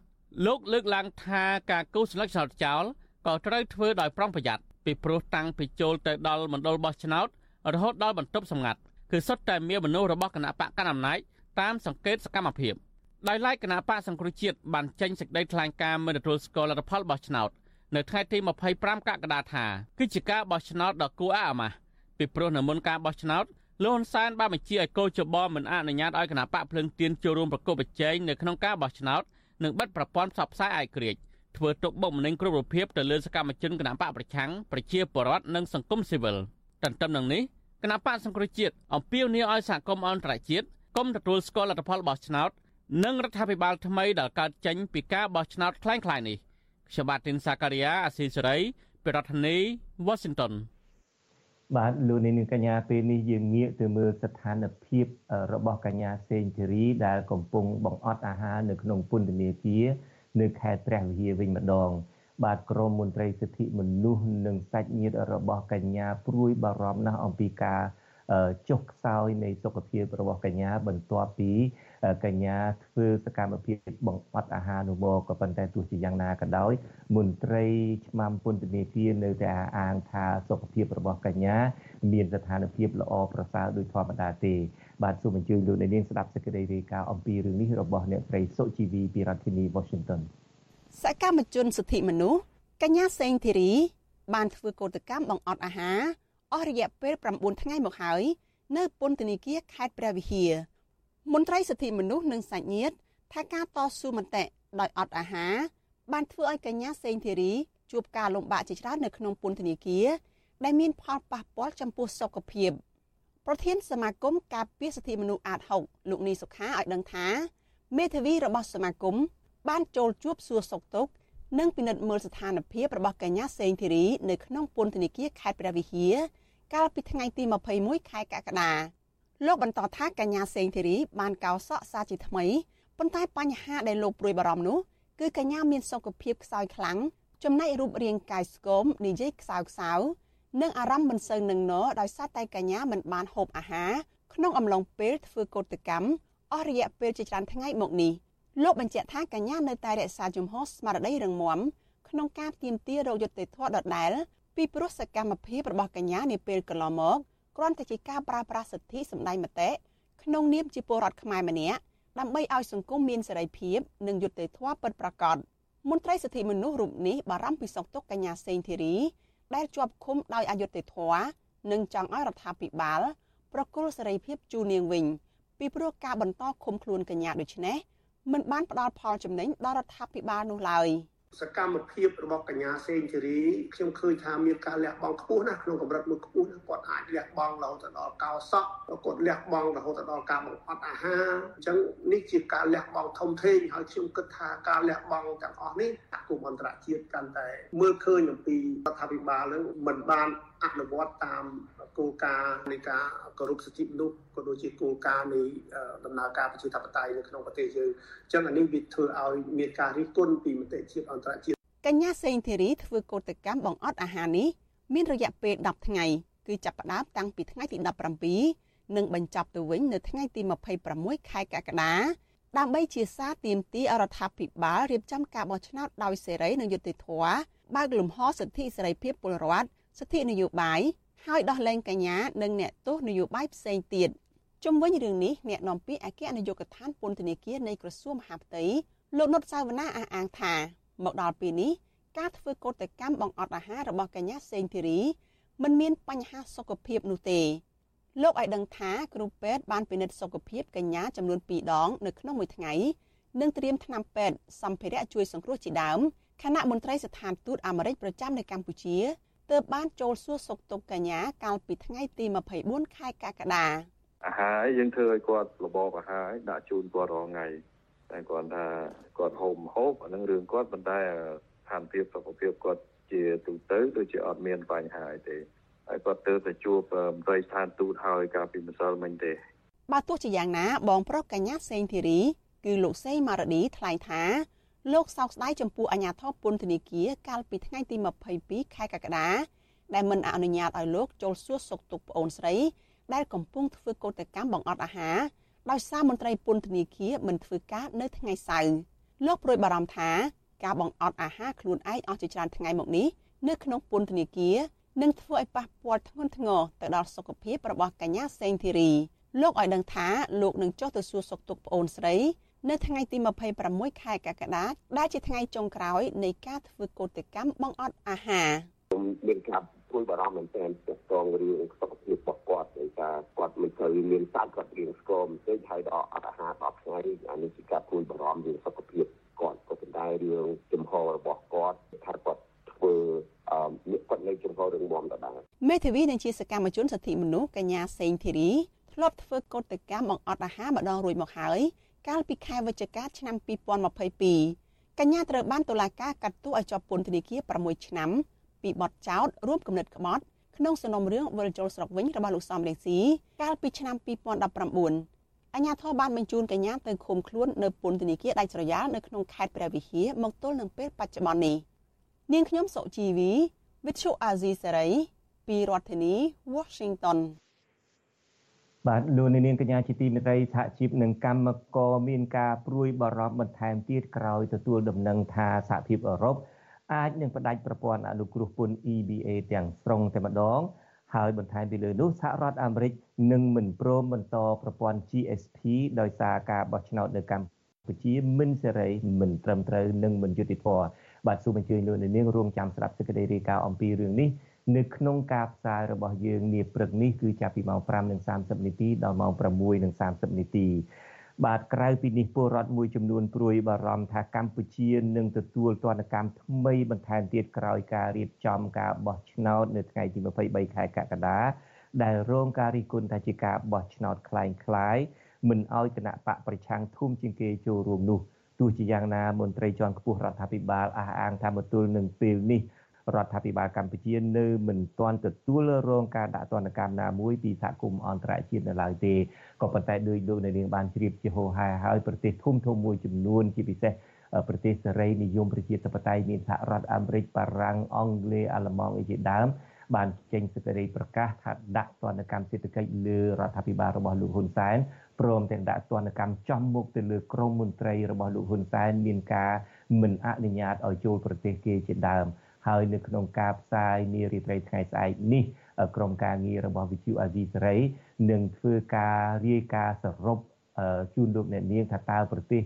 J: លោកលើកឡើងថាការគូសស្លឹកឆ្នោតចោល ក៏ត្រូវធ្វើដោយប្រុងប្រយ័ត្នពីព្រោះតាំងពីចូលទៅដល់មណ្ឌលបោះឆ្នោតរហូតដល់បន្ទប់សម្ងាត់គឺសុទ្ធតែមានមនុស្សរបស់គណៈបកកណ្ដាលអំណាចតាមសង្កេតសកម្មភាពដោយឡែកគណៈបកសង្គ្រោះជាតិបានចេញសេចក្តីថ្លែងការណ៍មិនទទួលស្គាល់លទ្ធផលបោះឆ្នោតនៅថ្ងៃទី25កក្កដាថាគឺជាការបោះឆ្នោតដ៏គួរអាម៉ាស់ពីព្រោះនៅមុនការបោះឆ្នោតលោកហ៊ុនសែនបានបញ្ជាឲ្យកោជបមិនអនុញ្ញាតឲ្យគណៈបកភ្លឹងទៀនចូលរួមប្រកបប្រជែងនៅក្នុងការបោះឆ្នោតនិងបិទប្រព័ន្ធផ្សព្វផ្សាយអាយក្រិច ធ្វើទុកបុកម្នេញគ្រប់រូបភាពទៅលើសកម្មជនគណៈបកប្រឆាំងប្រជាពលរដ្ឋនិងសង្គមស៊ីវិលទន្ទឹមនឹងនេះគណៈបកសង្គ្រោះជាតិអំពាវនាវឲ្យសហគមន៍អន្តរជាតិកុំទទួលស្គាល់លទ្ធផលបោះឆ្នោតនិងរដ្ឋាភិបាលថ្មីដែលកើតចេញពីការបោះឆ្នោតคล้ายៗនេះខ្ញុំបាទទីនសាការីយ៉ាអាស៊ីសេរីពីរដ្ឋធានី Washington
A: បាទលោកនាងកញ្ញាពេលនេះយើងងាកទៅមើលស្ថានភាពរបស់កញ្ញាសេងធីរីដែលកំពុងបង្អត់អាហារនៅក្នុងពន្ធនាគារ នៅខេត្តព្រះវិហារវិញម្ដង បាទក្រមមន្ត្រីសិទ្ធិមនុស្សនិងសាច់ញាតិរបស់កញ្ញាព្រួយបារម្ភណាស់អំពីការចុះខ្សោយនៃសុខភាពរបស់កញ្ញាបន្ទាប់ពី កញ្ញាធ្វើសកម្មភាពបង្អត់អាហារនោះមកក៏ប៉ុន្តែទោះជាយ៉ាងណាក៏ដោយមន្ត្រីឆ្មាំពន្ធនាគារនៅតែអាងថាសុខភាពរបស់កញ្ញា មានស្ថានភាពល្អប្រសើរដោយធម្មតាទេបាទសូមអញ្ជើញលោកអ្នកនាងស្ដាប់សេចក្តីរាយការណ៍អំពីរឿងនេះរបស់អ្នកស្រីសុជីវីពីរដ្ឋធានី Washington
N: សកម្មជនសិទ្ធិមនុស្សកញ្ញាសេងធីរី បានធ្វើកោតកម្មបង្អត់អាហារអស់រយៈពេល9ថ្ងៃមកហើយនៅពន្ធនាគារខេត្តព្រះវិហារ មន្ត្រីសិទ្ធិមនុស្សនិងសាច់ញាតិថាការតស៊ូមតិដោយអត់អាហារបានធ្វើឲ្យកញ្ញាសេងធីរីជួបការលំបាកជាច្រើននៅក្នុងពន្ធនាគារដែលមានផលប៉ះពាល់ចំពោះសុខភាពប្រធានសមាគមការពារសិទ្ធិមនុស្សអាត6លោកនីសុខាឲ្យដឹងថា មេធាវីរបស់សមាគមបានចូលជួបសួរសុខទុក្ខនិងពិនិត្យមើលស្ថានភាពរបស់កញ្ញាសេងធីរីនៅក្នុងពន្ធនាគារខេត្តព្រះវិហារកាលពីថ្ងៃទី21ខែកក្កដា លោកបន្តថាកញ្ញាសេងធីរីបានកោសក់សាជាថ្មីប៉ុន្តែបញ្ហាដែលលោកព្រួយបារម្ភនោះគឺកញ្ញាមានសុខភាពខ្សោយខ្លាំងចំណែករូបរាងកាយស្គមនិយាយខ្សោខ្សៅនិងអារម្មណ៍មិនសូវនឹងណដោយសារតែកញ្ញាមិនបានហូបអាហារក្នុងអំឡុងពេលធ្វើកោតកម្មអស់រយៈពេលជាច្រើនថ្ងៃមកនេះលោកបញ្ជាក់ថាកញ្ញានៅតែរក្សាជំហរស្មារតីរឹងមាំក្នុងការទាមទាររកយុត្តិធម៌ដដែលពីព្រោះសកម្មភាពរបស់កញ្ញានាពេលកន្លងមក គ្រាន់តែជាការប្រើប្រាស់សិទ្ធិសម្ដែងមតិក្នុងនាមជាពលរដ្ឋខ្មែរម្នាក់ដើម្បីឲ្យសង្គមមានសេរីភាពនិងយុត្តិធម៌ពិតប្រាកដមន្ត្រីសិទ្ធិមនុស្សរូបនេះបារម្ភពីសុខទុក្ខកញ្ញាសេងធីរីដែលជាប់ឃុំដោយអយុត្តិធម៌និងចង់ឲ្យរដ្ឋាភិបាលប្រគល់សេរីភាពជូននាងវិញពីព្រោះការបន្តឃុំខ្លួនកញ្ញាដូចនេះមិនបានផ្ដល់ផលចំណេញដល់រដ្ឋាភិបាលនោះឡើយ។
O: សកម្មភាពរបស់កញ្ញាសេងធីរីខ្ញុំឃើញថាមានការលះបង់ខ្ពស់ណាស់ក្នុងកម្រិតមួយខ្ពស់ណាស់គាត់អាចលះបង់រហូតដល់កោសក់គាត់លះបង់រហូតដល់ការបង្អត់អាហារអញ្ចឹងនេះជាការលះបង់ធំធេងហើយខ្ញុំគិតថាការលះបង់ទាំងអស់នេះសហគមន៍អន្តរជាតិកាន់តែមើលឃើញអំពីរដ្ឋាភិបាលនឹងមិនបានអនុវត្តតាម គោលការណ៍នៃការគោរពសិទ្ធិមនុស្សក៏ដូចជាគោលការណ៍នៃដំណើរការប្រជាធិបតេយ្យនៅក្នុងប្រទេសយើងអញ្ចឹងអានេះវាធ្វើឲ្យមានការរិះគន់ពីមតិជាតិអន្តរជាតិ
N: កញ្ញាសេងធីរីធ្វើកោតកម្មបង្អត់អាហារនេះមានរយៈពេល10ថ្ងៃគឺចាប់ផ្ដើមតាំងពីថ្ងៃទី17និងបញ្ចប់ទៅវិញនៅថ្ងៃទី26ខែកក្កដាដើម្បីជាសារទាមទារអរដ្ឋាភិបាលរៀបចំការបោះឆ្នោតដោយសេរីនិងយុត្តិធម៌បើកលំហសិទ្ធិសេរីភាពពលរដ្ឋសិទ្ធិនយោបាយ ហើយដោះលែងកញ្ញានិងអ្នកទោសនយោបាយផ្សេងទៀតជុំវិញរឿងនេះអ្នកនាំពាក្យអគ្គនាយកដ្ឋានពន្ធនាគារនៃក្រសួងមហាផ្ទៃលោកនុតសាវណ្ណាអះអាងថាមកដល់ពេលនេះការធ្វើកោតកម្មបង្អត់អាហាររបស់កញ្ញាសេងធីរីមិនមានបញ្ហាសុខភាពនោះទេលោកឲ្យដឹងថាគ្រូពេទ្យបានពិនិត្យសុខភាពកញ្ញាចំនួន2ដងនៅក្នុងមួយថ្ងៃនិងត្រៀមថ្នាំពេទ្យសម្ភារៈជួយសង្គ្រោះជាដើមគណៈមន្ត្រីស្ថានទូតអាមេរិកប្រចាំនៅកម្ពុជា ទើបបានចូលសួរសុខទុក្ខកញ្ញាកាលពីថ្ងៃទី24ខែកក្កដា
P: អាហារយើងធ្វើឲ្យគាត់របបអាហារដាក់ជូនគាត់រាល់ថ្ងៃតែគាត់ថាគាត់ហូបហូបអានឹងរឿងគាត់ប៉ុន្តែស្ថានភាពសុខភាពគាត់ជាទូទៅដូចជាអត់មានបញ្ហាអីទេហើយគាត់ទៅទៅជួបមន្ត្រីស្ថានទូតហើយកាលពីម្សិលមិញទេ
N: បើទោះជាយ៉ាងណាបងប្រុសកញ្ញាសេងធីរី គឺលោកសេងម៉ារ៉ាឌីថ្លែងថា លោកសោកស្ដាយចំពោះអាញាធរពន្ធនាគារកាលពីថ្ងៃទី22ខែកក្កដាដែលមិនអនុញ្ញាតឲ្យលោកចូលសួរសុខទុក្ខប្អូនស្រី ដែលកំពុងធ្វើកោតកម្មបង្អត់អាហារដោយសារមន្ត្រីពន្ធនាគារមិនធ្វើការនៅថ្ងៃសៅរ៍លោកប្រួយបារម្ភថាការបង្អត់អាហារខ្លួនឯងអស់ជាច្រើនថ្ងៃមកនេះនៅក្នុងពន្ធនាគារនឹងធ្វើឲ្យប៉ះពាល់ធ្ងន់ធ្ងរទៅដល់សុខភាពរបស់កញ្ញាសេងធីរីលោកឲ្យដឹងថាលោកនឹងចុះទៅសួរសុខទុក្ខប្អូនស្រី នៅថ្ងៃទី26ខែកក្កដាដែលជាថ្ងៃចុងក្រោយនៃការធ្វើកោតកម្មបង្អត់អាហារ
Q: ខ្ញុំមានការព្រួយបារម្ភមែនទែនទាក់ទងរឿងសុខភាពរបស់គាត់ដោយសារគាត់មិនសូវមានសាច់គាត់រៀងស្គមបន្តិចហើយដល់អត់អាហារ10ថ្ងៃអានេះជាការព្រួយបារម្ភរឿងសុខភាពគាត់ក៏ប៉ុន្តែរឿងចំហរបស់គាត់ថាគាត់ធ្វើអឺគាត់នៅចំហរឿងមុំដដែល
N: មេធាវីនឹងជាសកម្មជនសិទ្ធិមនុស្សកញ្ញាសេងធីរីធ្លាប់ធ្វើកោតកម្មបង្អត់អាហារម្ដងរួចមកហើយ កាលពីខែវិច្ឆិកាឆ្នាំ2022កញ្ញាត្រូវបានតុលាការកាត់ទោសឲ្យជាប់ពន្ធនាគារ6ឆ្នាំពីបទចោទរួមគំនិតក្បត់ក្នុងសំណុំរឿងវិលជុលស្រុកវិញរបស់លោកសំរងស៊ីកាលពីឆ្នាំ2019អញ្ញាធិបបានបញ្ជូនកញ្ញាទៅឃុំខ្លួននៅពន្ធនាគារដាច់ស្រយាលនៅក្នុងខេត្តព្រះវិហារមកទល់នឹងពេលបច្ចុប្បន្ននេះនាងខ្ញុំសុជីវីវិទ្យុអាស៊ីសេរីពីរដ្ឋធានី Washington
A: បាទលោកនាងកញ្ញាជាទីមេត្រីសហជីពនិងកម្មករមានការព្រួយបារម្ភបន្ថែមទៀតក្រោយទទួលដំណឹងថាសហភាពអឺរ៉ុបអាចនឹងផ្ដាច់ប្រព័ន្ធអនុគ្រោះពន្ធ EBA ទាំងស្រុងតែម្ដង ហើយបន្ថែមពីលើនោះសហរដ្ឋអាមេរិកនឹងមិនព្រមបន្តប្រព័ន្ធ GSP ដោយសារការបោះឆ្នោតនៅកម្ពុជាមិនសេរីមិនត្រឹមត្រូវនិងមិនយុត្តិធម៌បាទសូមអញ្ជើញលោកនាងរួមចាំស្ដាប់សេចក្តីរាយការណ៍អំពីរឿងនេះ នៅក្នុងការផ្សាយរបស់យើងនាព្រឹកនេះគឺចាប់ពីម៉ោង5:30នាទីដល់ម៉ោង6:30នាទីបាទក្រៅពីនេះពលរដ្ឋមួយចំនួនព្រួយបារម្ភថាកម្ពុជានឹងទទួលទណ្ឌកម្មថ្មីបន្ថែមទៀតក្រោយការរៀបចំការបោះឆ្នោតនៅថ្ងៃទី23ខែកក្កដាដែលរងការរិះគន់ថាជាការបោះឆ្នោតคล้ายៗមិនឲ្យគណៈបកប្រឆាំងធំជាងគេចូលរួមនោះទោះជាយ៉ាងណាមន្ត្រីជាន់ខ្ពស់រដ្ឋាភិបាលអះអាងថាមកទល់នឹងពេលនេះ រដ្ឋាភិបាលកម្ពុជានៅមិនទាន់ទទួលរងការដាក់ទណ្ឌកម្មណាមួយពីសហគមន៍អន្តរជាតិនៅឡើយទេក៏ប៉ុន្តែដោយលោកនៅនាងបានជ្រាបជាហោហែហើយប្រទេសធំធំមួយចំនួនជាពិសេសប្រទេសសេរីនិយមប្រជាធិបតេយ្យមានសហរដ្ឋអាមេរិកបារាំងអង់គ្លេសអាល្លឺម៉ង់អីជាដើមបានចេញសេចក្តីប្រកាសថាដាក់ទណ្ឌកម្មសេដ្ឋកិច្ចលើរដ្ឋាភិបាលរបស់លោកហ៊ុនសែនព្រមទាំងដាក់ទណ្ឌកម្មចំមុខទៅលើក្រមមន្ត្រីរបស់លោកហ៊ុនសែនមានការមិនអនុញ្ញាតឲ្យចូលប្រទេសគេជាដើម ហើយនៅក្នុងការផ្សាយនារីត្រីថ្ងៃស្អែកនេះក្រុមការងាររបស់វិទ្យុអាស៊ីសេរីនឹងធ្វើការរាយការណ៍សរុបជូនលោកអ្នកនាងថាតើប្រទេស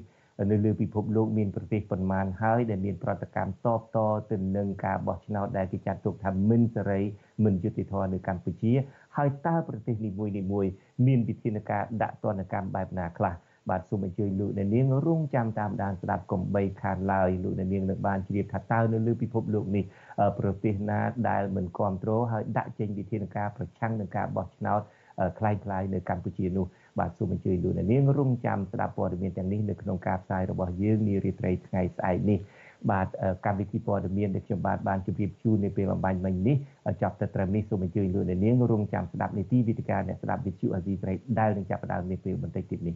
A: នៅលើពិភពលោកមានប្រទេសប៉ុន្មានហើយដែលមានប្រតិកម្មតបតទៅនឹងការបោះឆ្នោតដែលគេចាត់ទុកថាមិនសេរីមិនយុត្តិធម៌នៅកម្ពុជា ហើយតើប្រទេសនីមួយៗមានវិធានការដាក់ទណ្ឌកម្មបែបណាខ្លះ បាទសូមអញ្ជើញលោកអ្នកនាងរងចាំតាមដានស្ដាប់កំបីខានឡើយលោកអ្នកនាងនឹងបានជ្រាបថាតើនៅលើពិភពលោកនេះប្រទេសណាដែលមិនគ្រប់គ្រងហើយដាក់ចេញវិធានការប្រឆាំងនឹងការបោះឆ្នោតคล้ายៗនៅកម្ពុជានោះបាទសូមអញ្ជើញលោកអ្នកនាងរងចាំស្ដាប់ព័ត៌មានទាំងនេះនៅក្នុងការផ្សាយរបស់យើងនារីត្រីថ្ងៃស្អែកនេះបាទកម្មវិធីព័ត៌មានដែលខ្ញុំបាទបានជម្រាបជូននៅពេលបំបញ្ញមិញនេះចាប់ទៅត្រឹមនេះសូមអញ្ជើញលោកអ្នកនាងរងចាំស្ដាប់នីតិវិទ្យាអ្នកស្ដាប់វិទ្យុអាស៊ីត្រីដែលនឹងចាប់ផ្ដើមនាពេលបន្តិចទៀតនេះ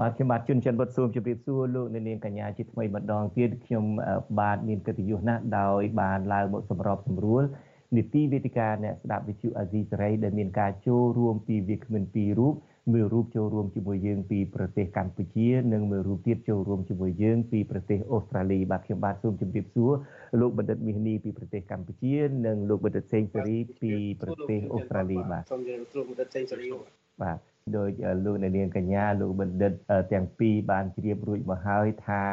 A: បាទខ្ញុំបាទជួនច័ន្ទវត្តស៊ូមជម្រាបសួរលោកអ្នកនាងកញ្ញាជាថ្មីម្ដងទៀតខ្ញុំបាទមានកិត្តិយសណាស់ដោយបានឡើងមកសម្របសម្រួលនីតិវេទិកាអ្នកស្ដាប់វិទ្យុអាស៊ីសេរីដែលមានការចូលរួមពីវាគ្មិនពីររូបមួយរូបចូលរួមជាមួយយើងពីប្រទេសកម្ពុជានិងមួយរូបទៀតចូលរួមជាមួយយើងពីប្រទេសអូស្ត្រាលីបាទខ្ញុំបាទសូមជម្រាបសួរលោកបណ្ឌិតមាសនីពីប្រទេសកម្ពុជា និងលោកបណ្ឌិតសេងសេរីពីប្រទេសអូស្ត្រាលីបាទ
R: សូមជម្រាបសួរបណ្ឌិតសេងសេរី
A: បាទ ដោយលោកអ្នកនាងកញ្ញាលោកបណ្ឌិតទាំងពីរបានជ្រាបរួចមកហើយថា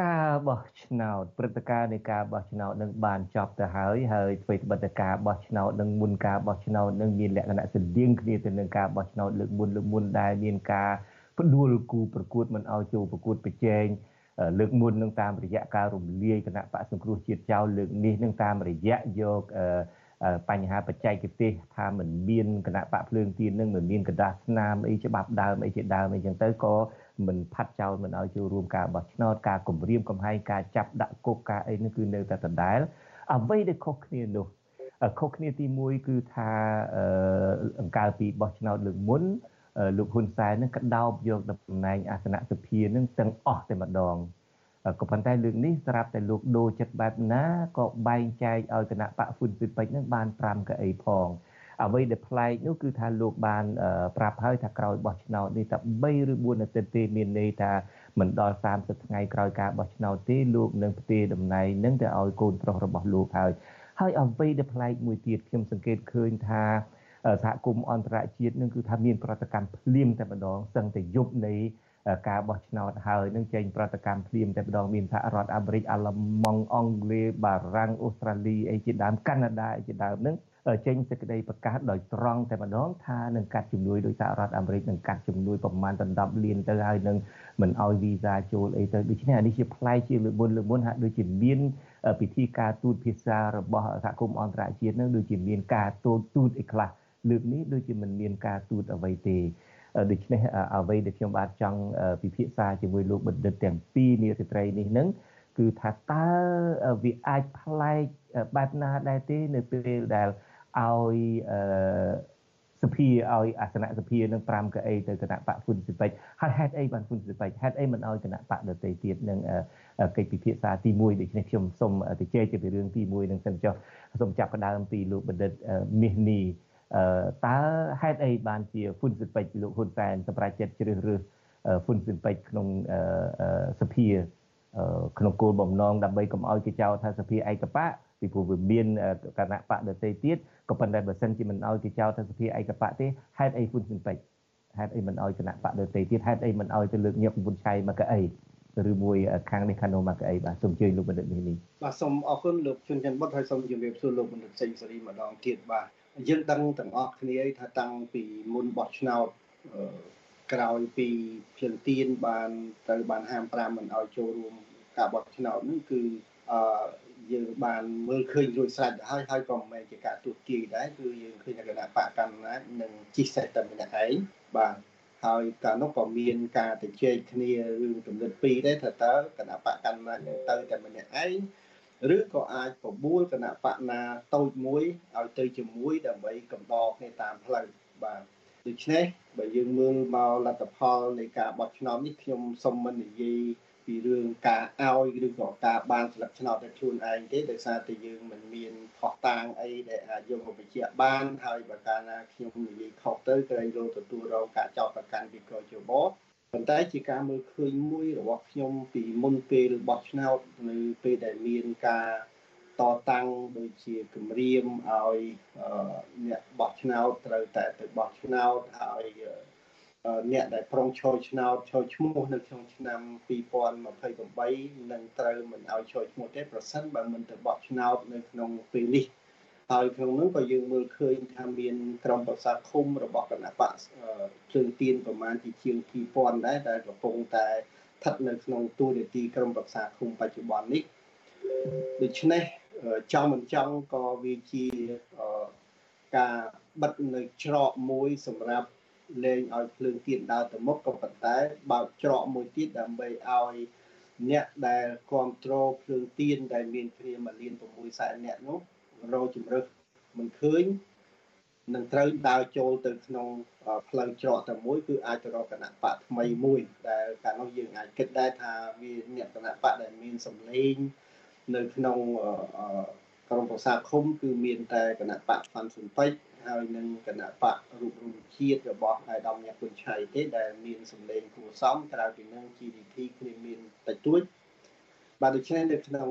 A: ការបោះឆ្នោតព្រឹត្តិការណ៍នៃការបោះឆ្នោតនឹងបានចប់ទៅហើយហើយធ្វើត្បិតតែការបោះឆ្នោតនឹងមុនការបោះឆ្នោតនឹងមានលក្ខណៈស្តៀងគ្នាទៅនឹងការបោះឆ្នោតលើកមុនលើកមុនដែលមានការផ្ដួលគូប្រកួតមិនឲ្យចូលប្រកួតប្រជែងលើកមុននឹងតាមរយៈការរំលាយគណៈបកសង្គ្រោះជាតិចោលលើកនេះនឹងតាមរយៈយក បញ្ហាបច្ចេកទេសថាมันមានគណៈបកភ្លើងទៀននឹងមិនមានកដាស់ស្នាមអីច្បាប់ដើមអីជាដើមអីចឹងទៅក៏មិនផាត់ចោលមិនឲ្យចូលរួមការបោះឆ្នោតការគម្រាមកំហែងការចាប់ដាក់គុកការអីនោះគឺនៅតែដដែលអ្វីដែលខុសគ្នានោះខុសគ្នាទី1គឺថាអង្កើពីបោះឆ្នោតលើកមុនលោកហ៊ុនសែននឹងកដោបយកតំណែងអាសនៈសភានឹងទាំងអស់តែម្ដង ក៏ប៉ុន្តែលើកនេះស្រាប់តែលោកដូរចិត្តបែបណាក៏បែងចែកឲ្យគណៈបកហ្វុនស៊ិពេចនឹងបាន5កៅអីផងអ្វីដែលប្លែកនោះគឺថាលោកបានប្រាប់ហើយថាក្រោយបោះឆ្នោតនេះតែ3ឬ4អាទិត្យទេមានន័យថាមិនដល់30ថ្ងៃក្រោយការបោះឆ្នោតទេលោកនឹងផ្ទេរតំណែងនឹងទៅឲ្យកូនប្រុសរបស់លោកហើយហើយអ្វីដែលប្លែកមួយទៀតខ្ញុំសង្កេតឃើញថាសហគមន៍អន្តរជាតិនឹងគឺថាមានប្រតិកម្មភ្លាមតែម្ដងសឹងតែយប់នៃ ការបោះឆ្នោតហើយនឹងចេញប្រតិកម្មភ្លាមតែម្ដងមានសហរដ្ឋអាមេរិកអាល្លឺម៉ង់អង់គ្លេសបារាំងអូស្ត្រាលីអីជាដើមកាណាដាអីជាដើមនឹងចេញសេចក្តីប្រកាសដោយត្រង់តែម្ដងថានឹងកាត់ជំនួយដោយសហរដ្ឋអាមេរិកនឹងកាត់ជំនួយប្រមាណ10លានទៅហើយនឹងមិនឲ្យវីសាចូលអីទៅដូច្នេះអានេះជាផ្លែជាលើកមុនលើកមុនហាក់ដូចជាមានពិធីការទូតភាសារបស់សហគមន៍អន្តរជាតិនឹងដូចជាមានការទូតទូតអីខ្លះលើកនេះដូចជាមិនមានការទូតអ្វីទេ ដូច្នេះអ្វីដែលខ្ញុំបាទចង់ពិភាក្សាជាមួយលោកបណ្ឌិតទាំងពីរនារីត្រីនេះនឹងគឺថាតើវាអាចប្លែកបែបណាដែរទេនៅពេលដែលឲ្យសភាឲ្យអាសនៈសភានឹង5កៅអីទៅគណៈបកហ៊ុនស៊ីពេចហើយហេតុអីបានហ៊ុនស៊ីពេចហេតុអីមិនឲ្យគណៈបកដទៃទៀតនឹងកិច្ចពិភាក្សាទី1ដូច្នេះខ្ញុំសូមទៅជែកទៅពីរឿងទី1នឹងសិនចុះសូមចាប់ផ្ដើមពីលោកបណ្ឌិតមាសនី តើហេតុអីបានជាហ៊ុនស៊ីពេចលោកហ៊ុនសែនសម្រាប់ចិត្តជ្រើសរើសហ៊ុនស៊ីពេចក្នុងសភាក្នុងគោលបំណងដើម្បីកុំឲ្យគេចោទថាសភាឯកបកពីព្រោះវាមានគណៈបកដទៃទៀតក៏ប៉ុន្តែបើសិនជាមិនឲ្យគេចោទថាសភាឯកបកទេហេតុអីហ៊ុនស៊ិនពេចហេតុអីមិនឲ្យគណៈបកដទៃទៀតហេតុអីមិនឲ្យទៅលើកញាប់ពុនឆៃមកកៅអីឬមួយខាងនេះខាងនោះមកកៅអីបាទសូមជឿលោកបណ្ឌិតនេះនេះ
R: បាទសូមអរគុណលោកជុនច័ន្ទបុតហើយសូមជម្រាបសួរលោកបណ្ឌិតសេងសេរីម្ដងទៀតបាទ យើងដឹងទាំងអស់គ្នាថាតាំងពីមុនបោះឆ្នោតក្រោយពីភ្លឹងទៀនបានទៅបានហាម5មិនឲ្យចូលរួមការបោះឆ្នោតនេះគឺអឺយើងបានមើលឃើញរួចស្រេចទៅហើយហើយក៏មិនមែនជាការទូទាយដែរគឺយើងឃើញថាគណៈបកកណ្ដាលនឹងជីសេតតែម្នាក់ឯងបាទហើយកាលនោះក៏មានការទៅជែកគ្នារឿងចំណុចពីរដែរថាតើគណៈបកកណ្ដាលនឹងទៅតែម្នាក់ឯង ឬក៏អាចបបួលគណៈបកណាតូចមួយឲ្យទៅជាមួយដើម្បីកំដរគ្នាតាមផ្លូវបាទដូច្នេះបើយើងមើលមកលទ្ធផលនៃការបោះឆ្នោតនេះខ្ញុំសូមមិននិយាយពីរឿងការឲ្យឬក៏ការបានស្លឹកឆ្នោតតែខ្លួនឯងទេដោយសារតែយើងមិនមានផុសតាងអីដែលអាចយកមកបញ្ជាក់បានហើយបើកាលណាខ្ញុំនិយាយខុសទៅក្រែងលោកទទួលរងការចោទប្រកាន់ពីក្រជប ប៉ុន្តែជាការមើលឃើញមួយរបស់ខ្ញុំពីមុនពេលបោះឆ្នោតនៅពេលដែលមានការតតាំងដូចជាគម្រាមឲ្យអ្នកបោះឆ្នោតត្រូវតែទៅបោះឆ្នោតហើយអ្នកដែលប្រុងឈរឆ្នោតឈរឈ្មោះនៅក្នុងឆ្នាំ2028នឹងត្រូវមិនឲ្យឈរឈ្មោះទេប្រសិនបើមិនទៅបោះឆ្នោតនៅក្នុងពេលនេះ ហើយក្នុងនោះក៏យើងមើលឃើញថាមានក្រុមប្រឹក្សាឃុំរបស់គណៈបកភ្លើងទៀនប្រមាណជាជាង2000ដែរដែលកំពុងតែស្ថិតនៅក្នុងទូនាទីក្រុមប្រឹក្សាឃុំបច្ចុប្បន្ននេះដូច្នេះចង់មិនចង់ក៏វាជាការបិទនៅច្រកមួយសម្រាប់លែងឲ្យភ្លើងទៀនដើរទៅមុខក៏ប៉ុន្តែបើកច្រកមួយទៀតដើម្បីឲ្យអ្នកដែលគ្រប់គ្រងភ្លើងទៀនដែលមានគ្នា1លាន6សែនអ្នកនោះ រកជំរើសមិនឃើញនឹងត្រូវដើរចូលទៅក្នុងផ្លូវច្រកតែមួយគឺអាចទៅរកគណៈបកថ្មីមួយ ដែលកាលនោះយើងអាចគិតដែរថាវាអ្នកគណៈបកដែលមានសម្លេងនៅក្នុងក្រុមប្រសាឃុំគឺមានតែគណៈបកផាន់សុនពេជ្រហើយនឹងគណៈបករូបរួមជាតិរបស់អាយដាមញ៉ាគុនឆៃទេដែលមានសម្លេងគួរសមក្រៅពីនឹង GDP គ្នាមានតិចតួច បាទដូច្នេះនៅក្នុង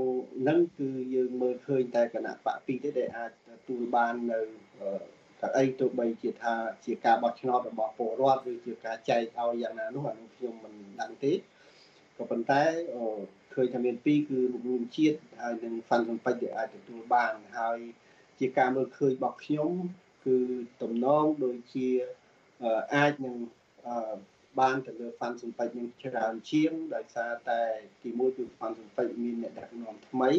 R: នឹងគឺយើងមើលឃើញតែគណៈបកពីរទេដែលអាចទទួលបាននៅកៅអីទោះបីជាថាជាការបោះឆ្នោតរបស់ពលរដ្ឋឬជាការចែកឲ្យយ៉ាងណានោះអានោះខ្ញុំមិនដឹងទេក៏ប៉ុន្តែឃើញថាមានពីរគឺរួមជាតិហើយនិងហ្វាន់សំពេចដែលអាចទទួលបានហើយជាការមើលឃើញរបស់ខ្ញុំគឺតំណងដូចជាអាចនឹង បានទៅលើហ្វាន់សំពេចនឹងច្រើនជាងដោយសារតែទីមួយគឺហ្វាន់សំពេចមានអ្នកដឹកនាំថ្មី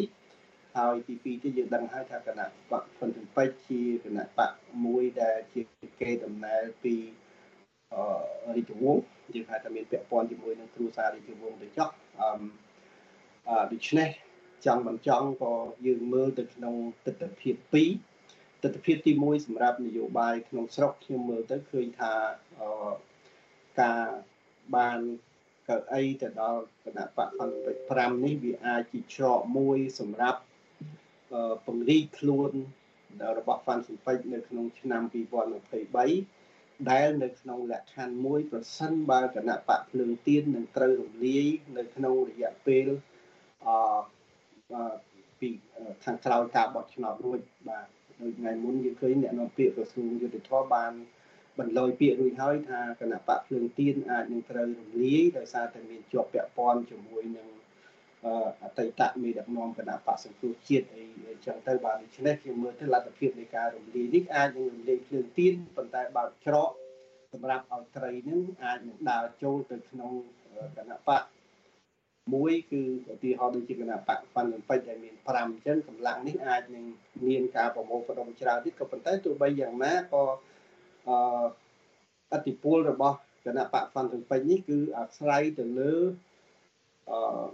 R: ហើយទីពីរទៀតយើងដឹងហើយថាគណៈបកហ្វុនសំពេចជាគណៈបកមួយដែលជាគេដំណើរពីអឺរាជវង្សយើងហៅថាមានពាក់ព័ន្ធជាមួយនឹងគ្រួសាររាជវង្សទៅចោះអឺអឺដូច្នេះចង់មិនចង់ក៏យើងមើលទៅក្នុងទស្សនវិជ្ជា2ទស្សនវិជ្ជាទី1សម្រាប់នយោបាយក្នុងស្រុកខ្ញុំមើលទៅឃើញថាអឺ ការបានកៅអីទៅដល់គណៈបកខណ្ឌ5នេះវាអាចជាច្រកមួយសម្រាប់ពង្រីកខ្លួនរបស់ហ្វាន់ស៊ីពេចនៅក្នុងឆ្នាំ2023ដែលនៅក្នុងលក្ខខណ្ឌមួយប្រសិនបើគណៈបកភ្លើងទៀននឹងត្រូវរំលាយនៅក្នុងរយៈពេលអឺពីខាងក្រោយការបោះឆ្នោតរួចបាទដូចថ្ងៃមុនយើងឃើញអ្នកនាំពាក្យក្រសួងយុទ្ធភ័ពបាន បន្លយពាក្យរួចហើយថាគណៈបកភ្លើងទៀនអាចនឹងត្រូវរំលាយដោយសារតែមានជាប់ពាក់ព័ន្ធជាមួយនឹងអតីតមេដឹកនាំគណៈបកសង្គ្រោះជាតិអីចឹងទៅបាទដូច្នេះខ្ញុំមើលទៅលទ្ធភាពនៃការរំលាយនេះអាចនឹងរំលាយភ្លើងទៀនប៉ុន្តែបើកច្រកសម្រាប់ឲ្យត្រីនឹងអាចនឹងដើរចូលទៅក្នុងគណៈបកមួយគឺឧទាហរណ៍ដូចជាគណៈបកហ្វាន់លំពេចដែលមាន5អញ្ចឹងកម្លាំងនេះអាចនឹងមានការប្រមូលផ្ដុំច្រើនទៀតក៏ប៉ុន្តែទោះបីយ៉ាងណាក៏ អឺអតិពលរបស់គណៈបកហ្វាន់លំពេចនេះគឺអាស្រ័យទៅលើអឺ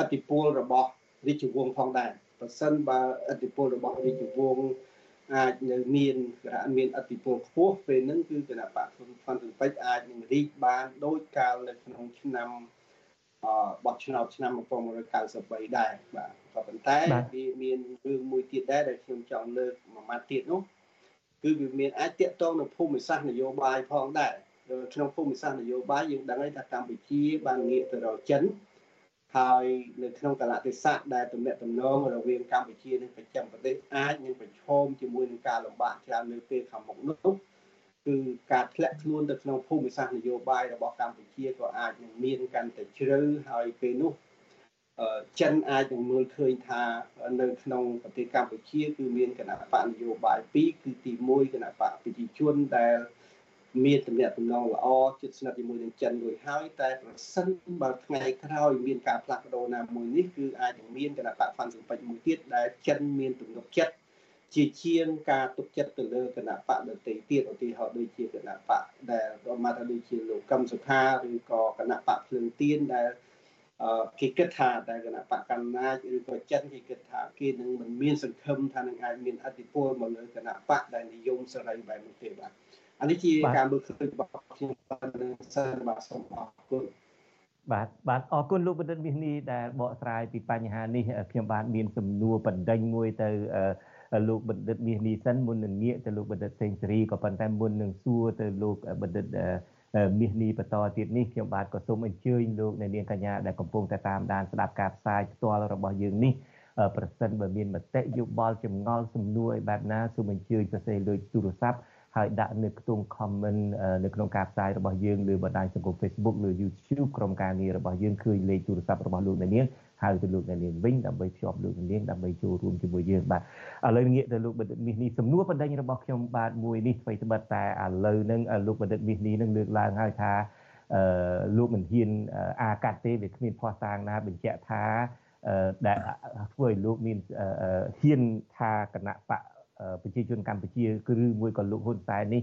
R: អតិពលរបស់រាជវង្សផងដែរប្រសិនបើអតិពលរបស់រាជវង្សអាចនៅមានមានអតិពលខ្ពស់ពេលហ្នឹងគឺគណៈបកហ្វាន់លំពេចអាចនឹងរីកបានដោយកាលនៅក្នុងឆ្នាំបោះឆ្នោតឆ្នាំ1993ដែរបាទក៏ប៉ុន្តែវាមានរឿងមួយទៀតដែរដែលខ្ញុំចង់លើកមួយម៉ាត់ទៀតនោះ គឺវាមានអាចតាក់ទងនឹងភូមិសាស្ត្រនយោបាយផងដែរក្នុងភូមិសាស្ត្រនយោបាយយើងដឹងហើយថាកម្ពុជាបានងាកទៅរកចិនហើយនៅក្នុងកលៈទេសៈដែលទំនាក់ទំនងរវាងកម្ពុជានិងប្រចាំប្រទេសអាចនឹងប្រឈមជាមួយនឹងការលំបាកច្រើននៅពេលខាងមុខនោះគឺការធ្លាក់ខ្លួនទៅក្នុងភូមិសាស្ត្រនយោបាយរបស់កម្ពុជាក៏អាចនឹងមានកាន់តែជ្រៅហើយពេលនោះ ចិនអាចនឹងមើលឃើញថានៅក្នុងប្រទេសកម្ពុជា គឺមានគណៈបកនយោបាយពីរគឺទី1គណៈបកប្រជាជនដែលមានទំនាក់ទំនងល្អជិតស្និទ្ធជាមួយនឹងចិនរួចហើយតែប្រសិនបើថ្ងៃក្រោយមានការផ្លាស់ប្ដូរណាមួយនេះគឺអាចនឹងមានគណៈបកហ្វាន់សំពេចមួយទៀតដែលចិនមានទំនុកចិត្តជាជាងការទុកចិត្តទៅលើគណៈបកដទៃទៀតឧទាហរណ៍ដូចជាគណៈបកដែលរដ្ឋមកថាដូចជាលោកកឹមសុខាឬក៏គណៈបកភ្លើងទៀនដែល គេគិតថាតែគណៈបកកណ្ណាចឬក៏ចិនគេគិតថាគេនឹងមិនមានសង្ឃឹមថានឹងអាចមានអធិបុលមកលើគណៈបកដែលនិយមសេរីបែបនោះទេបាទអានេះជាការមើលឃើញរបស់ខ្ញុំបានសិនបាទសូមអរគុណ
A: បាទបាទអរគុណលោកបណ្ឌិតមាសនេះដែលបកស្រាយពីបញ្ហានេះខ្ញុំបាទមានសំណួរបណ្ដេញមួយទៅលោកបណ្ឌិតមាសនេះសិនមុននឹងងាកទៅលោកបណ្ឌិតសេងសេរីក៏ប៉ុន្តែមុននឹងសួរទៅលោកបណ្ឌិត មាសនេះបន្តទៀតនេះខ្ញុំបាទក៏សូមអញ្ជើញលោកអ្នកនាងកញ្ញាដែលកំពុងតែតាមដានស្ដាប់ការផ្សាយផ្ទាល់របស់យើងនេះប្រសិនបើមានមតិយោបល់ចម្ងល់សំណួរអីបែបណាសូមអញ្ជើញសរសេរលើទូរស័ព្ទហើយដាក់នៅខ្ទង់ comment នៅក្នុងការផ្សាយរបស់យើងលើបណ្ដាញសង្គម Facebook ឬ YouTube ក្រុមការងាររបស់យើងឃើញលេខទូរស័ព្ទរបស់លោកអ្នកនាង ហៅទៅលោកអ្នកនាងវិញដើម្បីភ្ជាប់លោកអ្នកនាងដើម្បីចូលរួមជាមួយយើងបាទឥឡូវងាកទៅលោកបណ្ឌិតមាសនេះសំណួរបណ្ដេញរបស់ខ្ញុំបាទមួយនេះអ្វីត្បិតតែឥឡូវហ្នឹងលោកបណ្ឌិតមាសនេះនឹងលើកឡើងហើយថាអឺលោកមិនហ៊ានអាកាត់ទេវាគ្មានភ័ស្តុតាងណាបញ្ជាក់ថាដែលធ្វើឲ្យលោកមានហ៊ានថាគណៈបកប្រជាជនកម្ពុជាគឺមួយក៏លោកហ៊ុនសែននេះ